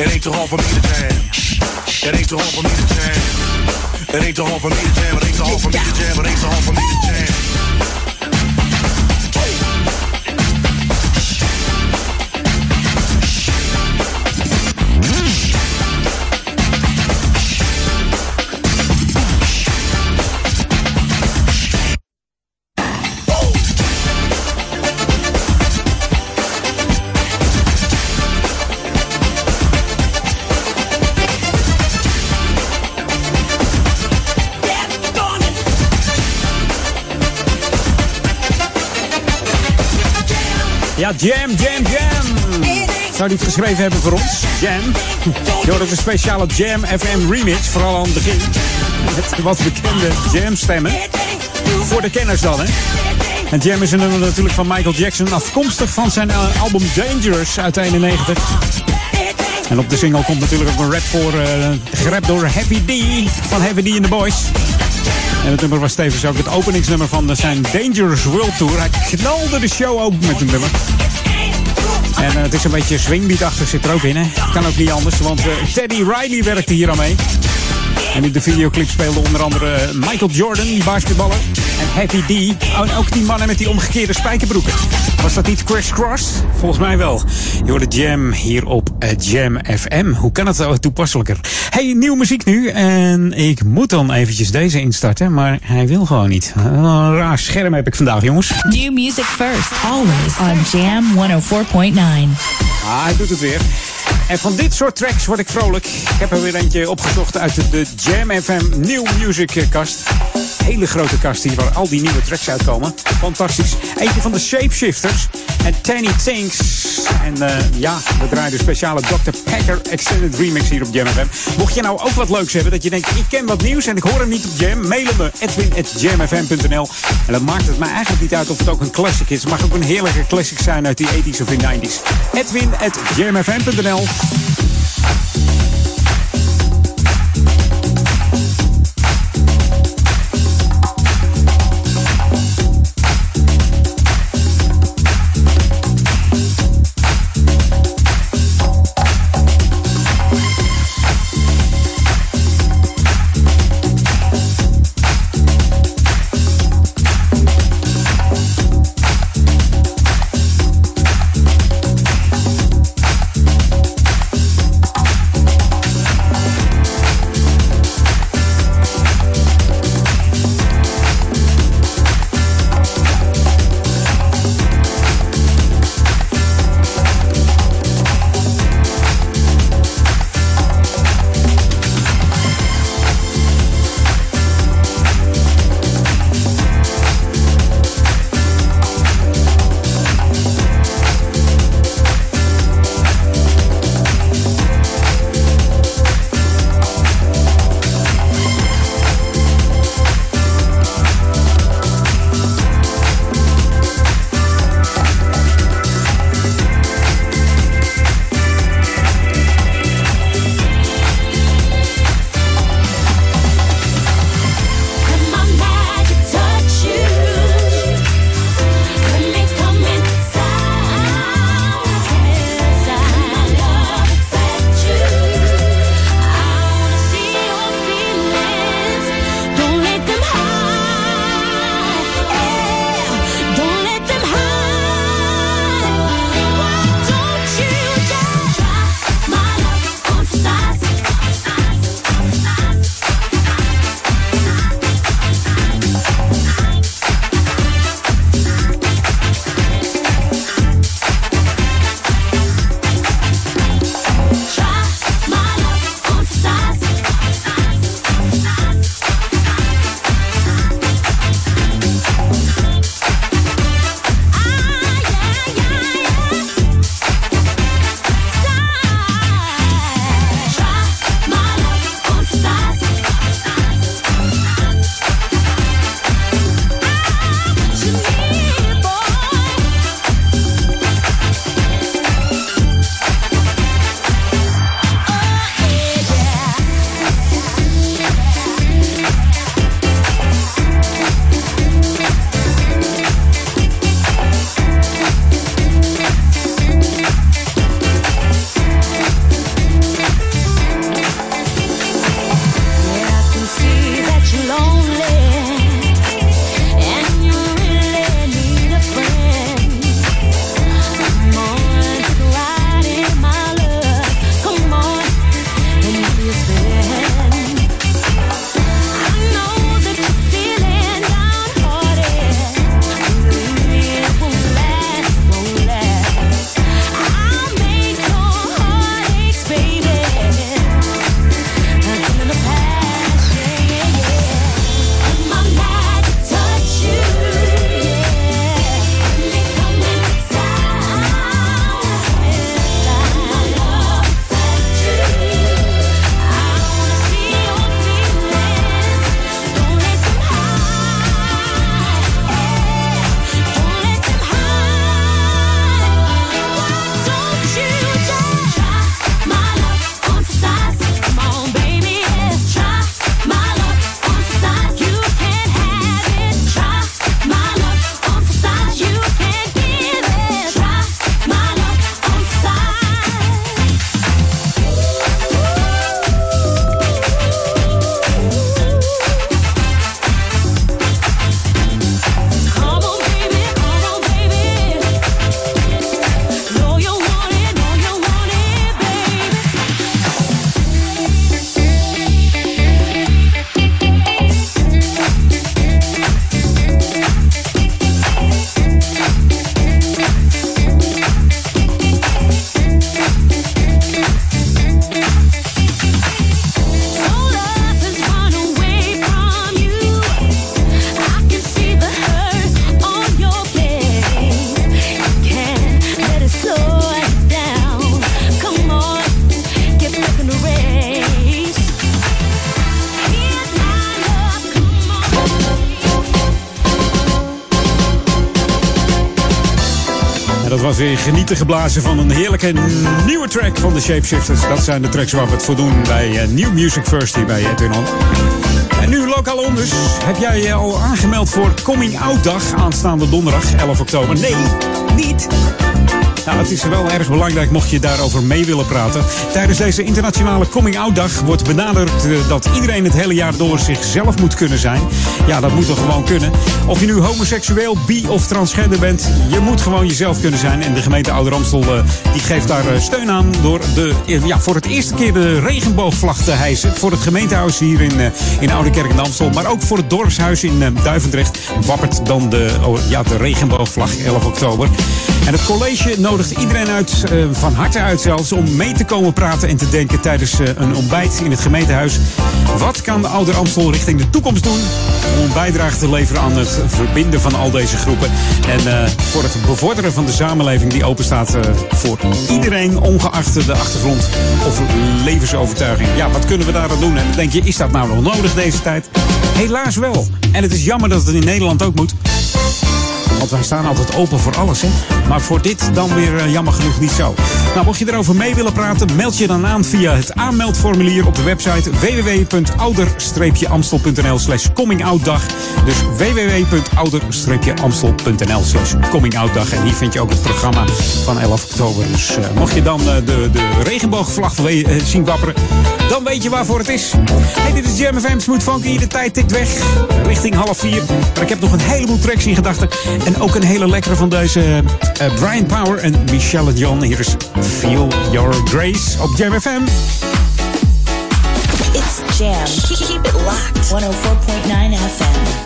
Speaker 18: It ain't too hard for me to change. It ain't too hard for me to change. It ain't too hard for me to jam. It ain't so hard for me to jam. It ain't so hard for me to jam.
Speaker 2: Ja, Jam, Jam, Jam. Zou die het geschreven hebben voor ons? Jam. Je hoort een speciale Jam FM remix, vooral aan het begin. Met wat bekende Jam stemmen. Voor de kenners dan, hè. En Jam is een nummer natuurlijk van Michael Jackson, afkomstig van zijn eh, album Dangerous uit 91. En op de single komt natuurlijk ook een rap voor, gerapt door Heavy D van Heavy D and the Boys. En het nummer was tevens ook het openingsnummer van zijn Dangerous World Tour. Hij knalde de show open met een nummer. En eh, het is een beetje swingbeatachtig zit er ook in. Hè? Kan ook niet anders, want eh, Teddy Riley werkte hier aan mee. En in de videoclip speelde onder andere eh, Michael Jordan, die basketballer. En Happy D. En ook die mannen met die omgekeerde spijkerbroeken. Was dat niet Crash Cross? Volgens mij wel. Je hoort de Jam hier op eh, Jam FM. Hoe kan het nou toepasselijker? Hey, nieuwe muziek nu. En ik moet dan eventjes deze instarten, maar hij wil gewoon niet. Een raar scherm heb ik vandaag, jongens.
Speaker 4: New music first, always on Jam 104.9.
Speaker 2: Ah, hij doet het weer. En van dit soort tracks word ik vrolijk. Ik heb er weer eentje opgezocht uit de Jam FM New Music kast. Hele grote kast hier waar al die nieuwe tracks uitkomen. Fantastisch. Eentje van de Shapeshifters en Tiny Things. En eh, ja, we draaien de speciale Dr. Packer Extended Remix hier op Jam FM. Mocht je nou ook wat leuks hebben, dat je denkt, ik ken wat nieuws en ik hoor hem niet op Jam, mailen me edwin.jamfm.nl. En dat maakt het mij eigenlijk niet uit of het ook een classic is. Het mag ook een heerlijke classic zijn uit die 80s of in 90s. Edwin.jamfm.nl. En genieten geblazen van een heerlijke nieuwe track van de Shapeshifters. Dat zijn de tracks waar we het voor doen bij eh, New Music First hier bij Edwin. En nu lokaal onders. Heb jij je al aangemeld voor Coming Out Dag aanstaande donderdag 11 oktober? Nee, niet. Nou, het is wel erg belangrijk mocht je daarover mee willen praten. Tijdens deze internationale Coming Out Dag wordt benadrukt eh, dat iedereen het hele jaar door zichzelf moet kunnen zijn. Ja, dat moet toch gewoon kunnen. Of je nu homoseksueel, bi of transgender bent, je moet gewoon jezelf kunnen zijn. En de gemeente Ouder Amstel eh, die geeft daar eh, steun aan door de, ja, voor het eerste keer de regenboogvlag te hijsen. Voor het gemeentehuis hier in, in Oude Kerk en Amstel. Maar ook voor het dorpshuis in Duivendrecht wappert dan de, oh, ja, de regenboogvlag 11 oktober. En het college nodigt iedereen uit, eh, van harte uit zelfs, om mee te komen praten en te denken tijdens eh, een ontbijt in het gemeentehuis. Wat kan de Ouder Amstel richting de toekomst doen om een bijdrage te leveren aan het verbinden van al deze groepen? En eh, voor het bevorderen van de samenleving die openstaat voor iedereen, ongeacht de achtergrond of levensovertuiging. Ja, wat kunnen we daar aan doen? En denk je, is dat nou nog nodig deze tijd? Helaas wel. En het is jammer dat het in Nederland ook moet. Want wij staan altijd open voor alles, hè. Maar voor dit dan weer eh, jammer genoeg niet zo. Nou, mocht je erover mee willen praten, meld je dan aan via het aanmeldformulier op de website www.ouder-amstel.nl slash. Dus www.ouder-amstel.nl slash. En hier vind je ook het programma van 11 oktober. Dus eh, mocht je dan eh, de, de regenboogvlag zien wapperen, dan weet je waarvoor het is. Hey, dit is Jam FM Smooth Funky. De tijd tikt weg richting half vier. Maar ik heb nog een heleboel tracks in gedachten. En ook een hele lekkere van deze eh, Brian Power en Michelle John. Hier is Feel Your Grace op Jam FM.
Speaker 4: It's Jam. Keep it locked. 104.9 FM.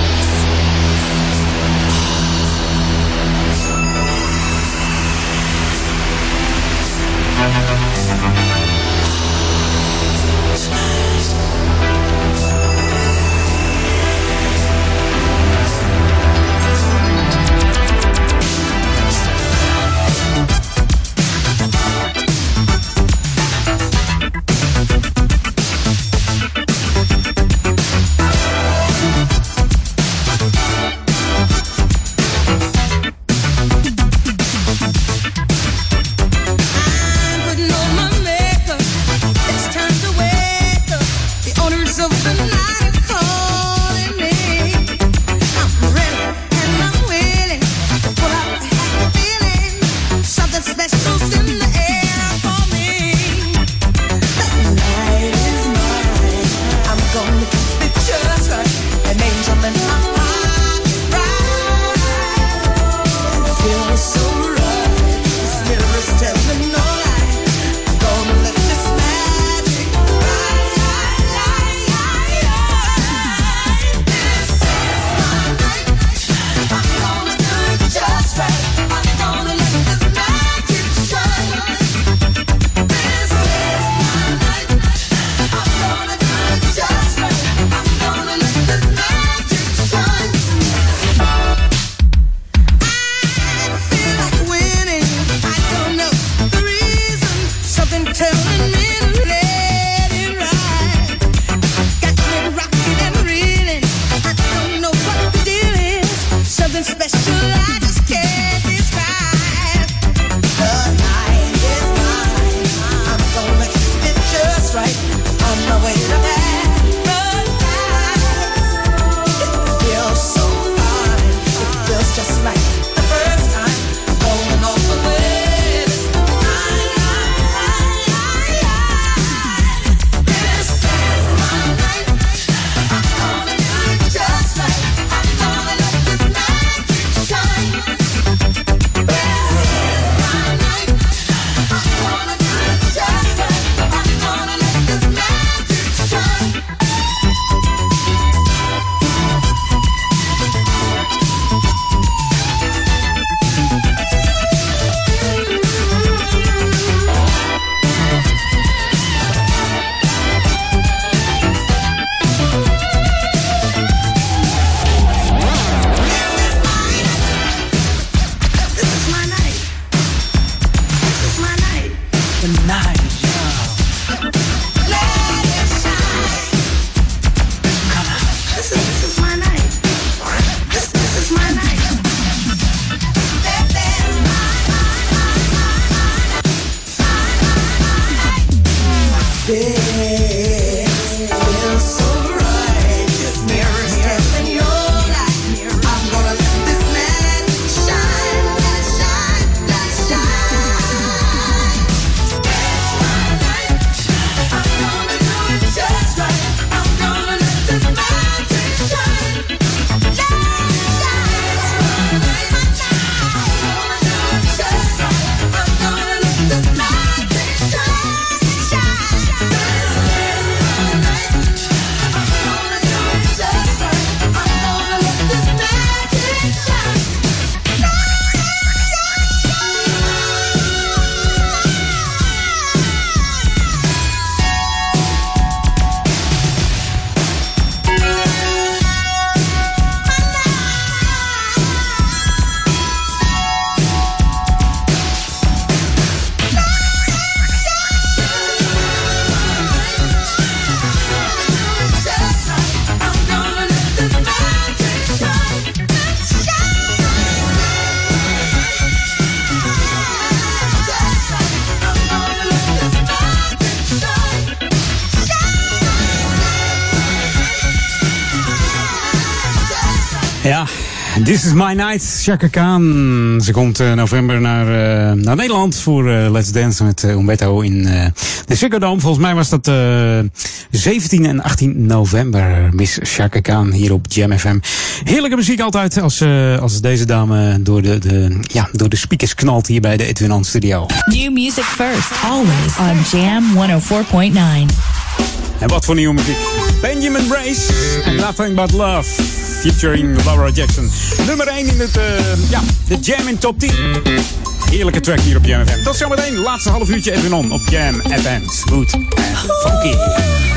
Speaker 19: My night, Chaka Khan. Ze komt uh, november naar, uh, naar Nederland voor uh, Let's Dance met Umberto in de Ziggo. Volgens mij was dat 17 en 18 november. Miss Chaka Khan hier op Jam FM. Heerlijke muziek altijd als, als deze dame door de, de, ja, door de speakers knalt hier bij de Edwin Studio.
Speaker 20: New music first, always on Jam 104.9.
Speaker 19: En wat voor nieuwe muziek. Benjamin Brace en Nothing But Love. Featuring Laura Jackson. Nummer 1 in het, uh, ja, de Jam in Top 10. Heerlijke track hier op Jam FM. Tot zometeen, laatste half uurtje even op Jam FM. Smooth en funky.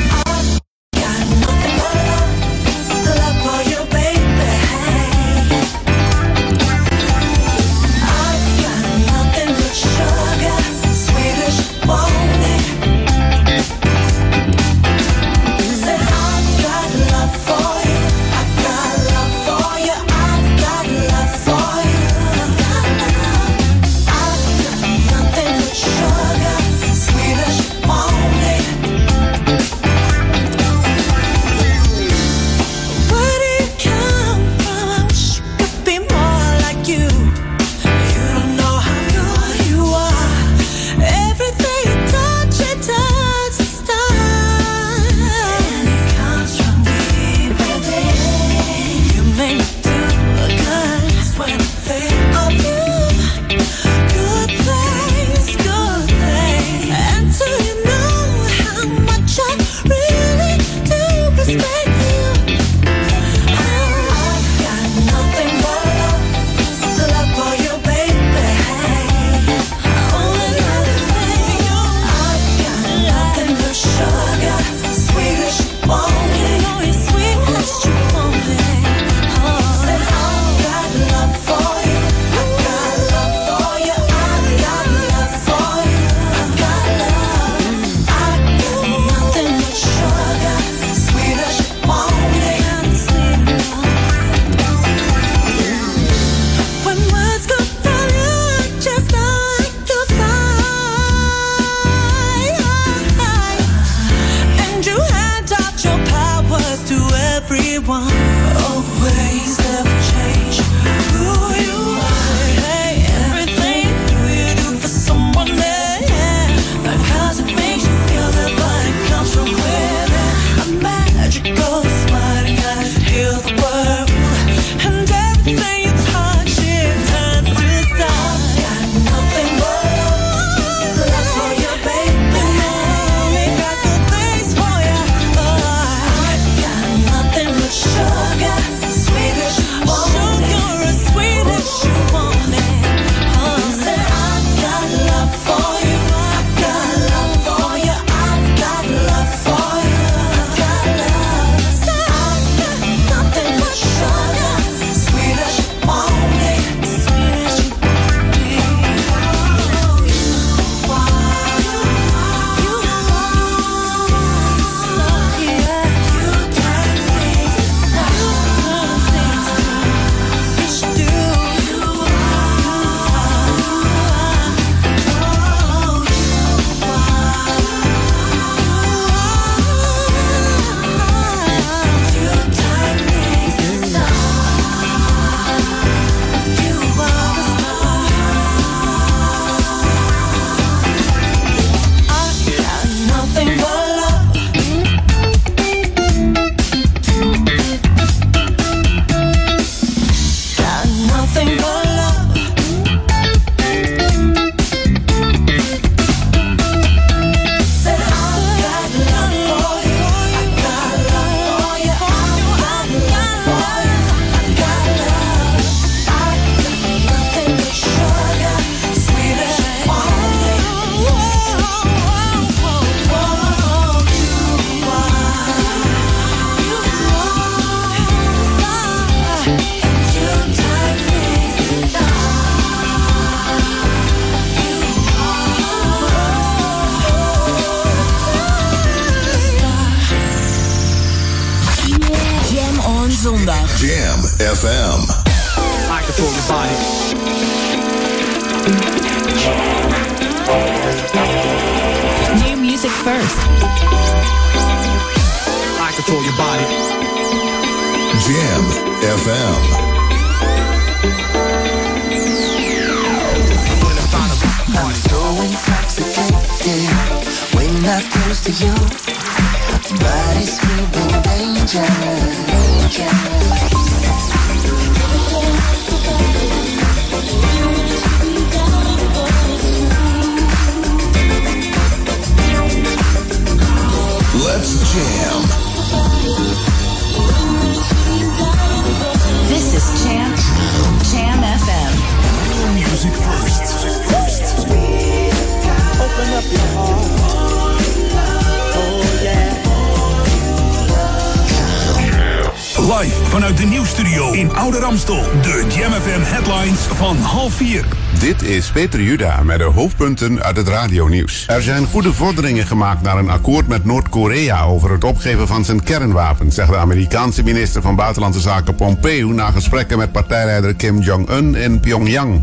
Speaker 7: Vanuit de nieuwsstudio in Oude Ramstel. De Jam headlines van half vier.
Speaker 8: Dit is Peter Juda met de hoofdpunten uit het radionieuws. Er zijn goede vorderingen gemaakt naar een akkoord met Noord-Korea over het opgeven van zijn kernwapen, zegt de Amerikaanse minister van Buitenlandse Zaken Pompeo na gesprekken met partijleider Kim Jong-un in Pyongyang.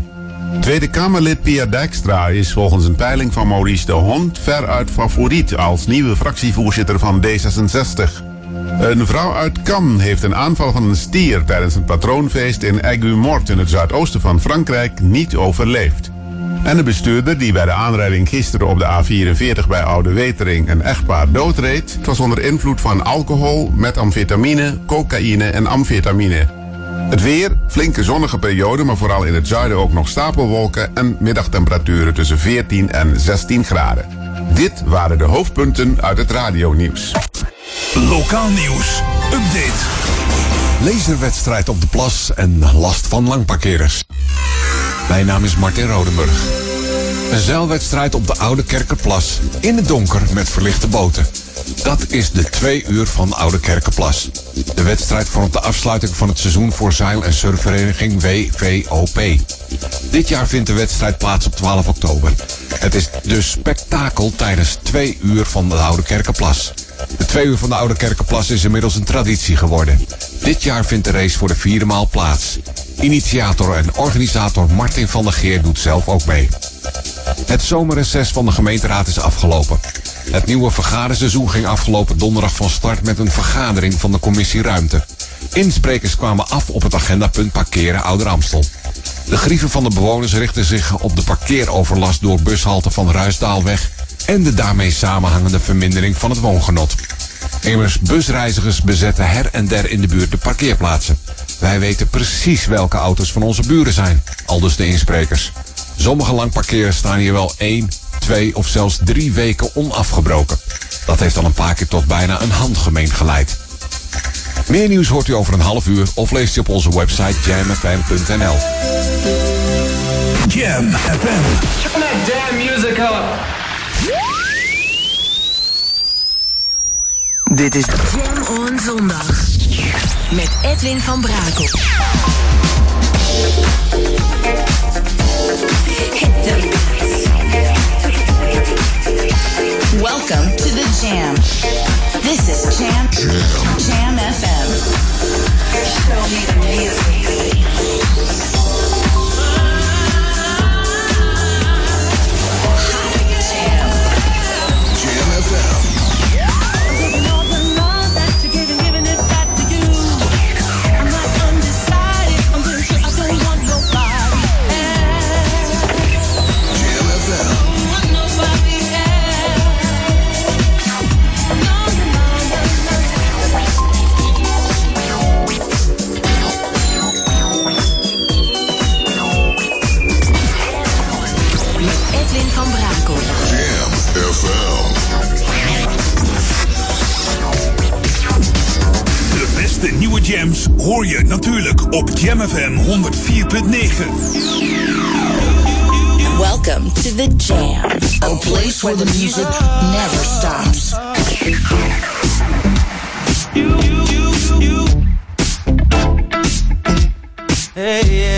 Speaker 8: Tweede Kamerlid Pia Dijkstra is volgens een peiling van Maurice de Hond veruit favoriet als nieuwe fractievoorzitter van D66. Een vrouw uit Cannes heeft een aanval van een stier tijdens een patroonfeest in Aigues-Mortes in het zuidoosten van Frankrijk niet overleefd. En de bestuurder die bij de aanrijding gisteren op de A44 bij Oude Wetering een echtpaar doodreed, was onder invloed van alcohol, metamfetamine, cocaïne en amfetamine. Het weer, flinke zonnige periode, maar vooral in het zuiden ook nog stapelwolken en middagtemperaturen tussen 14 en 16 graden. Dit waren de hoofdpunten uit het radionieuws.
Speaker 7: Lokaal nieuws. Update.
Speaker 9: Laserwedstrijd op de plas en last van langparkeerders. Mijn naam is Martin Rodenburg. Een zeilwedstrijd op de Oude Kerkenplas. In het donker met verlichte boten. Dat is de twee uur van Oude Kerkenplas. De wedstrijd vormt de afsluiting van het seizoen voor zeil- en surfvereniging WVOP. Dit jaar vindt de wedstrijd plaats op 12 oktober. Het is dus spektakel tijdens twee uur van de Oude Kerkenplas. De twee uur van de Oude Kerkenplas is inmiddels een traditie geworden. Dit jaar vindt de race voor de vierde maal plaats. Initiator en organisator Martin van der Geer doet zelf ook mee. Het zomerreces van de gemeenteraad is afgelopen. Het nieuwe vergaderseizoen ging afgelopen donderdag van start met een vergadering van de commissie Ruimte. Insprekers kwamen af op het agendapunt parkeren Ouder Amstel. De grieven van de bewoners richten zich op de parkeeroverlast door bushalte van Ruisdaalweg en de daarmee samenhangende vermindering van het woongenot. Immers busreizigers bezetten her en der in de buurt de parkeerplaatsen. Wij weten precies welke auto's van onze buren zijn, aldus de insprekers. Sommige langparkeren staan hier wel één, twee of zelfs drie weken onafgebroken. Dat heeft al een paar keer tot bijna een handgemeen geleid. Meer nieuws hoort u over een half uur of leest u op onze website jamfm.nl.
Speaker 7: Jam FM.
Speaker 21: Turn that damn music up.
Speaker 3: Dit is Jam on Zondag. Met Edwin van Brakel.
Speaker 22: Welcome to the Jam. This is Jam. Jam FM. The music.
Speaker 7: De beste nieuwe jams hoor je natuurlijk op Jam FM 104.9.
Speaker 22: Welcome to the Jam. A place where the music never stops.
Speaker 21: Hey, yeah.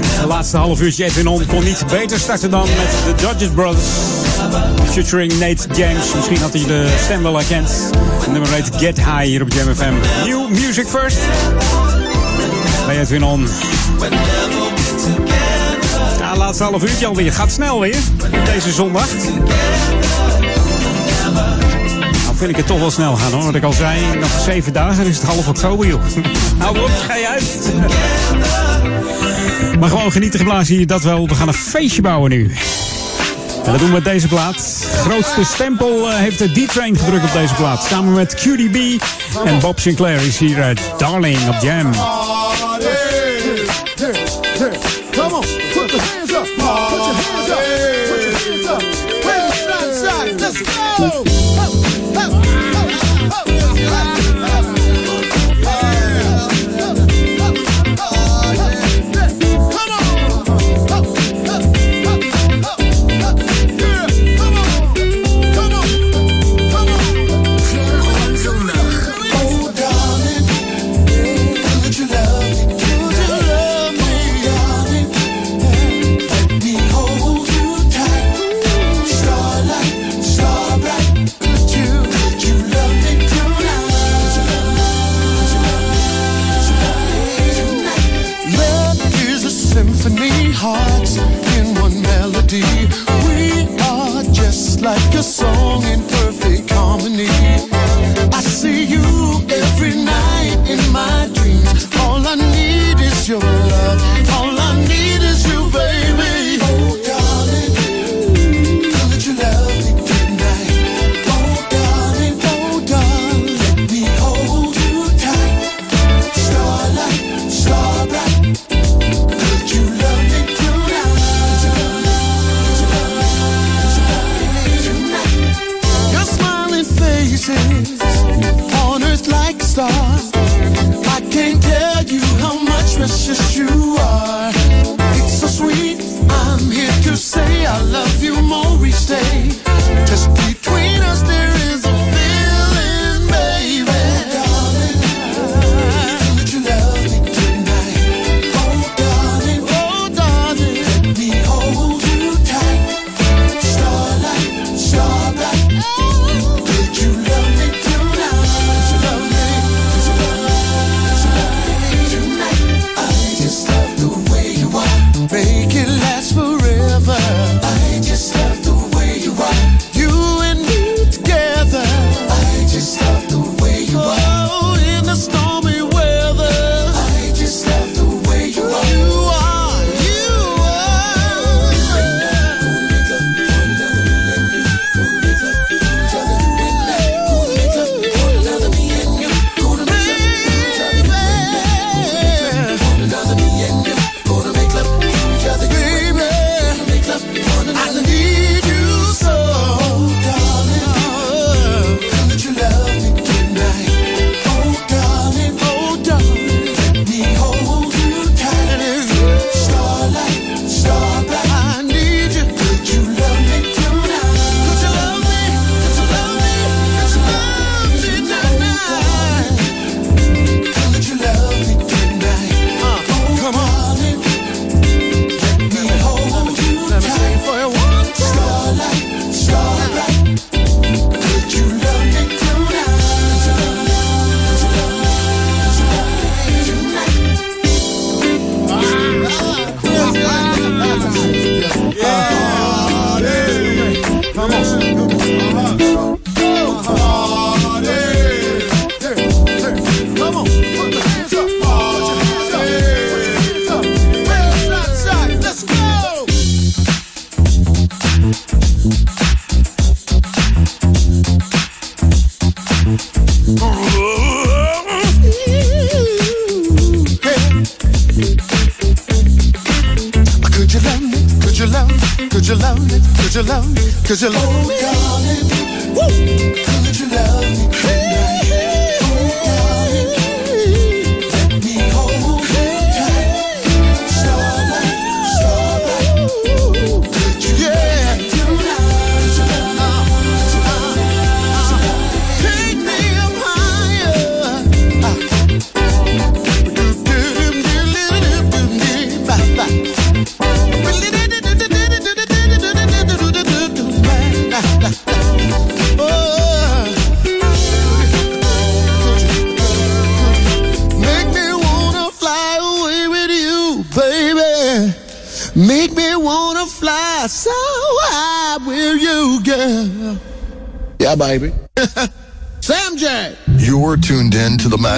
Speaker 2: De laatste half uurtje Edwin On kon niet beter starten dan met de Dodgers Brothers. Featuring Nate James. Misschien had hij de stem wel herkend. Nummer 8 Get High hier op Jam FM. New music first. Bij Edwin On. Ja, laatste half uurtje alweer. Gaat snel weer. Deze zondag nou, vind ik het toch wel snel gaan hoor. Wat ik al zei, nog zeven dagen is het half oktober joh. [laughs] Hou op, ga je uit. Maar gewoon genieten geblazen hier, dat wel. We gaan een feestje bouwen nu. En dat doen we met deze plaat. Grootste stempel eh, heeft de D-Train gedrukt op deze plaat. Samen met QDB en Bob Sinclair is hier eh, Darling op Jam.
Speaker 23: Come on, put your hands up, put your hands up, put your hands up. Let's go!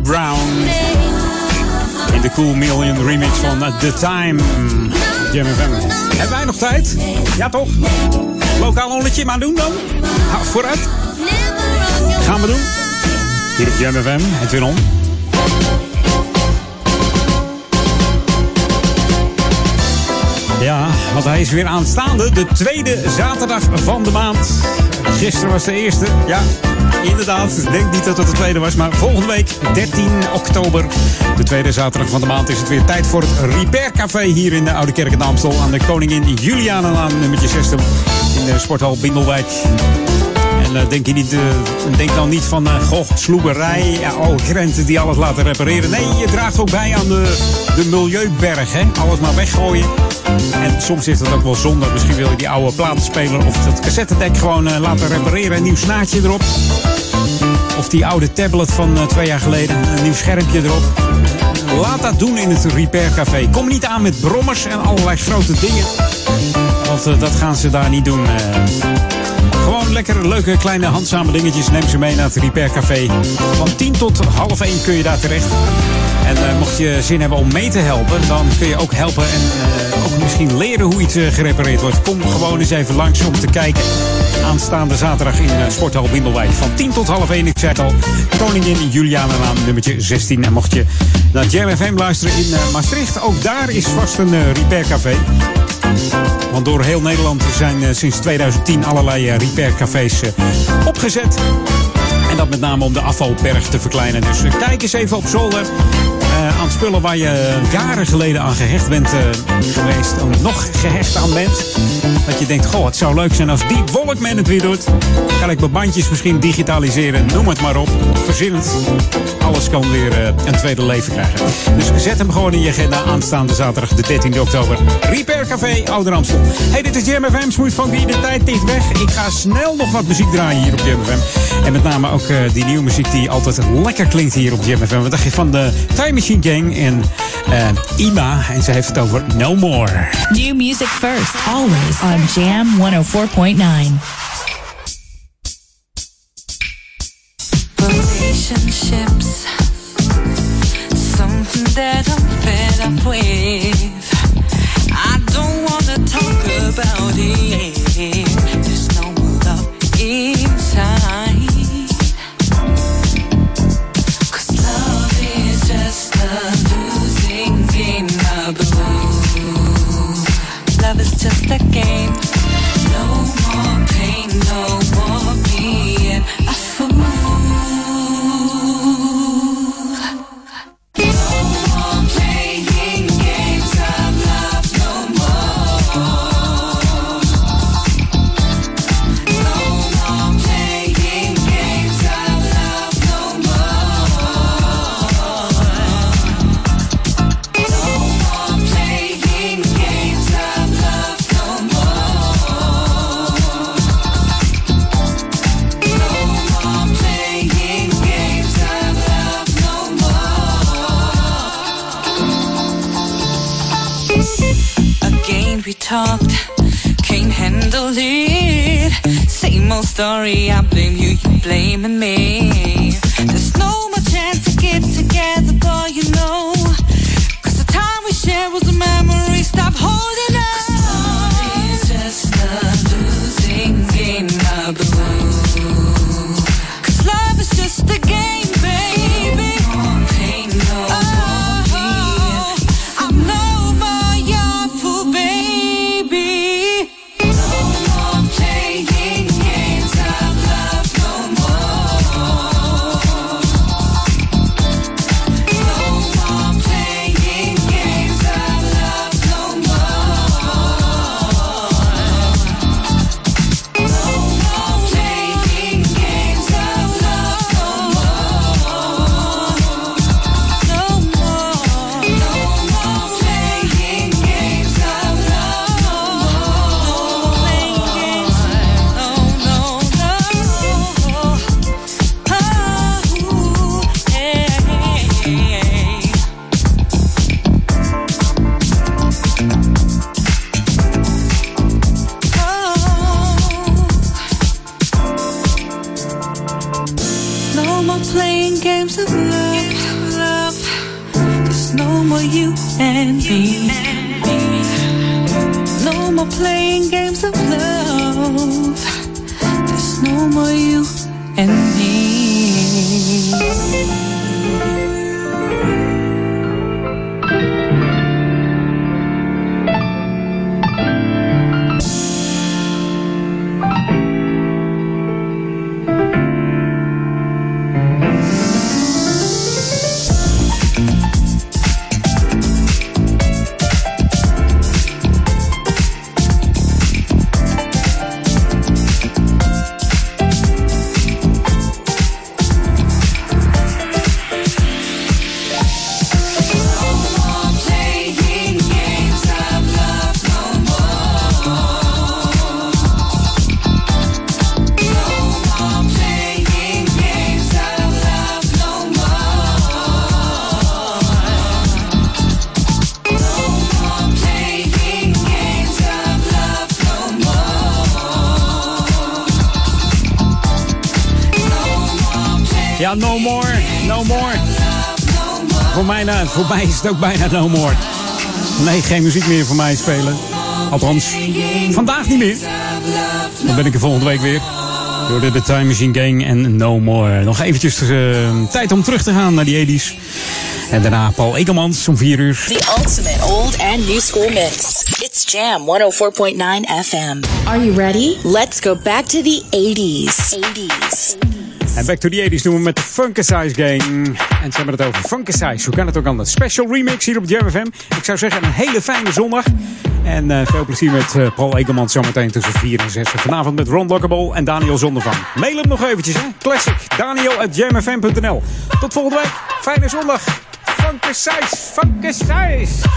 Speaker 2: Brown in de Cool Million remix van The Time. Jam. Hebben wij nog tijd? Ja, toch? Lokaal honderdje maar doen dan? Vooruit. Gaan we doen. Hier op Jam. Het weer om. Ja, want hij is weer aanstaande. De tweede zaterdag van de maand. Gisteren was de eerste. Ja, inderdaad. Ik denk niet dat het de tweede was. Maar volgende week, 13 oktober, de tweede zaterdag van de maand, is het weer tijd voor het Repair Café hier in de Oude Kerk in Amstel. Aan de Koningin Julianenlaan, nummertje 60 in de sporthal Bindelwijk. En eh, denk, je niet, eh, denk dan niet van, eh, goh, sloeberij, oh, die alles laten repareren. Nee, je draagt ook bij aan de, de milieuberg, hè. Alles maar weggooien. En soms is dat ook wel zonde. Misschien wil je die oude platenspeler of dat cassettedek gewoon laten repareren. Een nieuw snaartje erop. Of die oude tablet van eh, twee jaar geleden. Een nieuw schermpje erop. Laat dat doen in het Repair Café. Kom niet aan met brommers en allerlei grote dingen. Want eh, dat gaan ze daar niet doen. eh. Gewoon lekker leuke kleine handzame dingetjes. Neem ze mee naar het Repair Café. Van 10 tot half 1 kun je daar terecht. En mocht je zin hebben om mee te helpen, dan kun je ook helpen en ook misschien leren hoe iets gerepareerd wordt. Kom gewoon eens even langs om te kijken. Aanstaande zaterdag in eh, Sporthal Bindelwijk. Van 10 tot half 1, ik zei het al. Koningin Julianenlaan, nummertje 16. En mocht je naar Jam FM luisteren in eh, Maastricht, ook daar is vast een eh, Repair Café. Want door heel Nederland zijn sinds 2010 allerlei repaircafés opgezet. En dat met name om de afvalberg te verkleinen. Dus kijk eens even op zolder. aan spullen waar je jaren geleden aan gehecht bent eh, geweest. Of nog gehecht aan bent. Dat je denkt, goh, het zou leuk zijn als die Walkman het weer doet. Kan ik mijn bandjes misschien digitaliseren, noem het maar op. Verzinnend. Alles kan weer eh, een tweede leven krijgen. Dus zet hem gewoon in je agenda aanstaande zaterdag de 13 oktober. Repair Café, Ouder Amstel. Hey, dit is Jam FM, Smooth Funky. De tijd tikt weg. Ik ga snel nog wat muziek draaien hier op Jam FM. En met name ook eh, die nieuwe muziek die altijd lekker klinkt hier op Jam FM. Wat dacht van de Time Machine Gang en eh, Ima? En ze heeft het over No More.
Speaker 4: New music first, always on Jam 104.9.
Speaker 19: afuera. No more, no more.
Speaker 2: Voor mij, nou, voor mij is het ook bijna no more. Nee, geen muziek meer voor mij spelen. Althans, vandaag niet meer. Dan ben ik er volgende week weer. Door de The Time Machine Gang en No More. Nog eventjes eh, tijd om terug te gaan naar die 80s. En daarna Paul Ekelmans om 4 uur.
Speaker 22: The ultimate old and new school mix. It's Jam 104.9 FM. Are you ready? Let's go back to the 80s. 80s.
Speaker 2: En Back to the 80s doen we met de Funkasize Gang. En ze hebben het over Funkasize. Hoe kan het ook anders? Special remix hier op Jam FM. Ik zou zeggen een hele fijne zondag. En eh, veel plezier met eh, Paul Ekelmans zometeen tussen 4 en 6. Vanavond met Ron Lockable en Daniel Zondervan. Mail hem nog eventjes, hè. Classic. Daniel at jamfm.nl. Tot volgende week. Fijne zondag. Funkasize. Funkasize.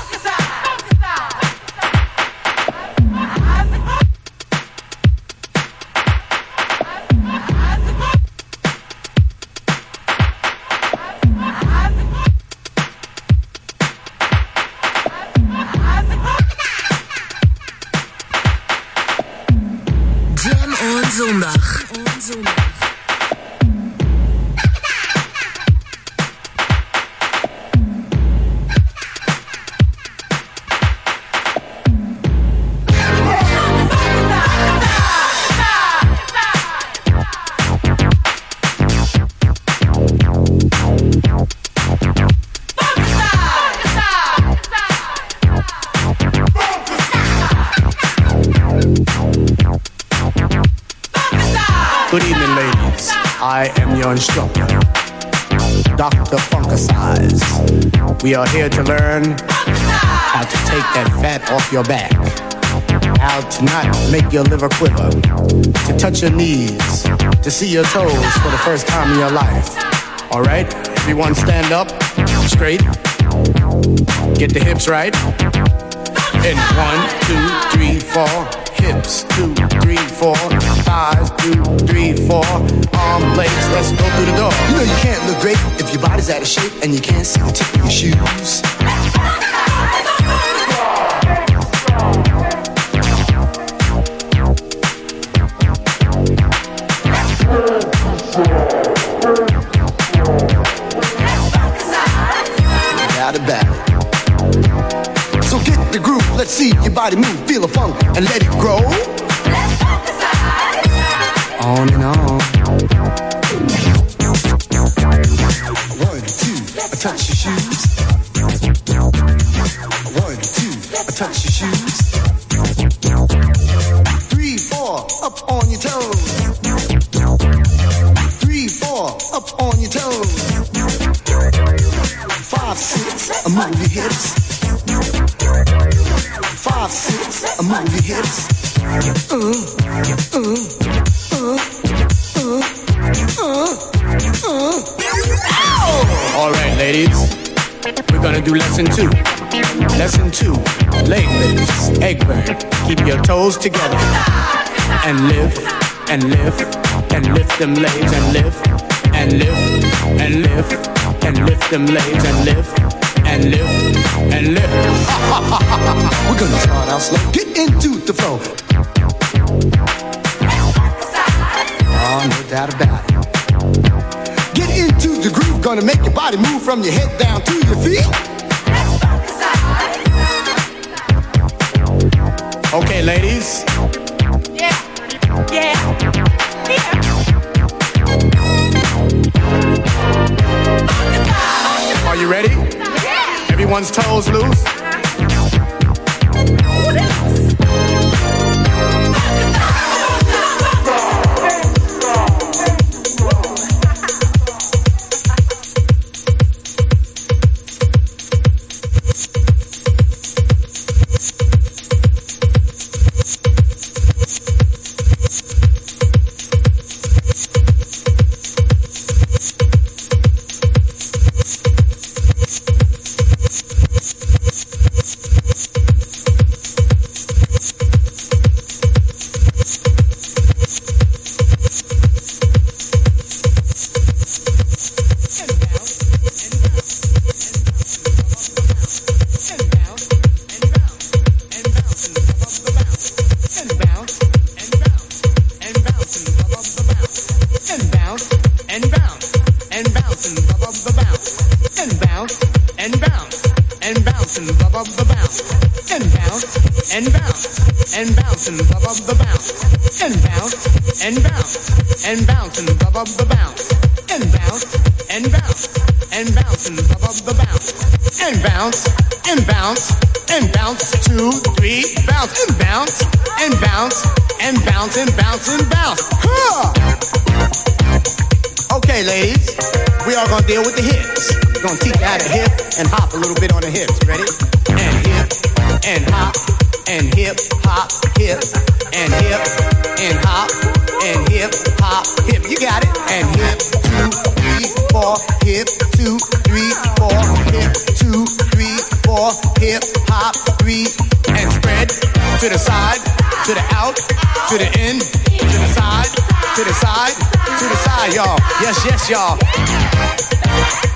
Speaker 24: We are here to learn how to take that fat off your back, how to not make your liver quiver, to touch your knees, to see your toes for the first time in your life. All right, everyone stand up straight, get the hips right. And one, two, three, four. Hips, two, three, four. Thighs, two, three, four. Arm, legs, let's go through the door.
Speaker 23: You know you can't look great if your body's out of shape and you can't see the tip of your shoes. Out of bed. So get the groove, let's see your body move, feel funk, and let it grow.
Speaker 24: Them legs, and lift, and lift, and lift, and lift them legs, and lift, and lift, and lift. [laughs]
Speaker 23: We're gonna start out slow. Get into the flow.
Speaker 24: Oh, no doubt about it.
Speaker 23: Get into the groove. Gonna make your body move from your head down to your feet.
Speaker 24: Okay, ladies. Ready? Everyone's toes loose. The bounce and bounce and bounce and bounce and bounce and bounce and bounce and bounce two three bounce and bounce and bounce and bounce and bounce and bounce. Huh! Okay, ladies, we are gonna deal with the hips. We're gonna teach you how to hip and hop a little bit on the hips. Ready? Yes, yes, y'all.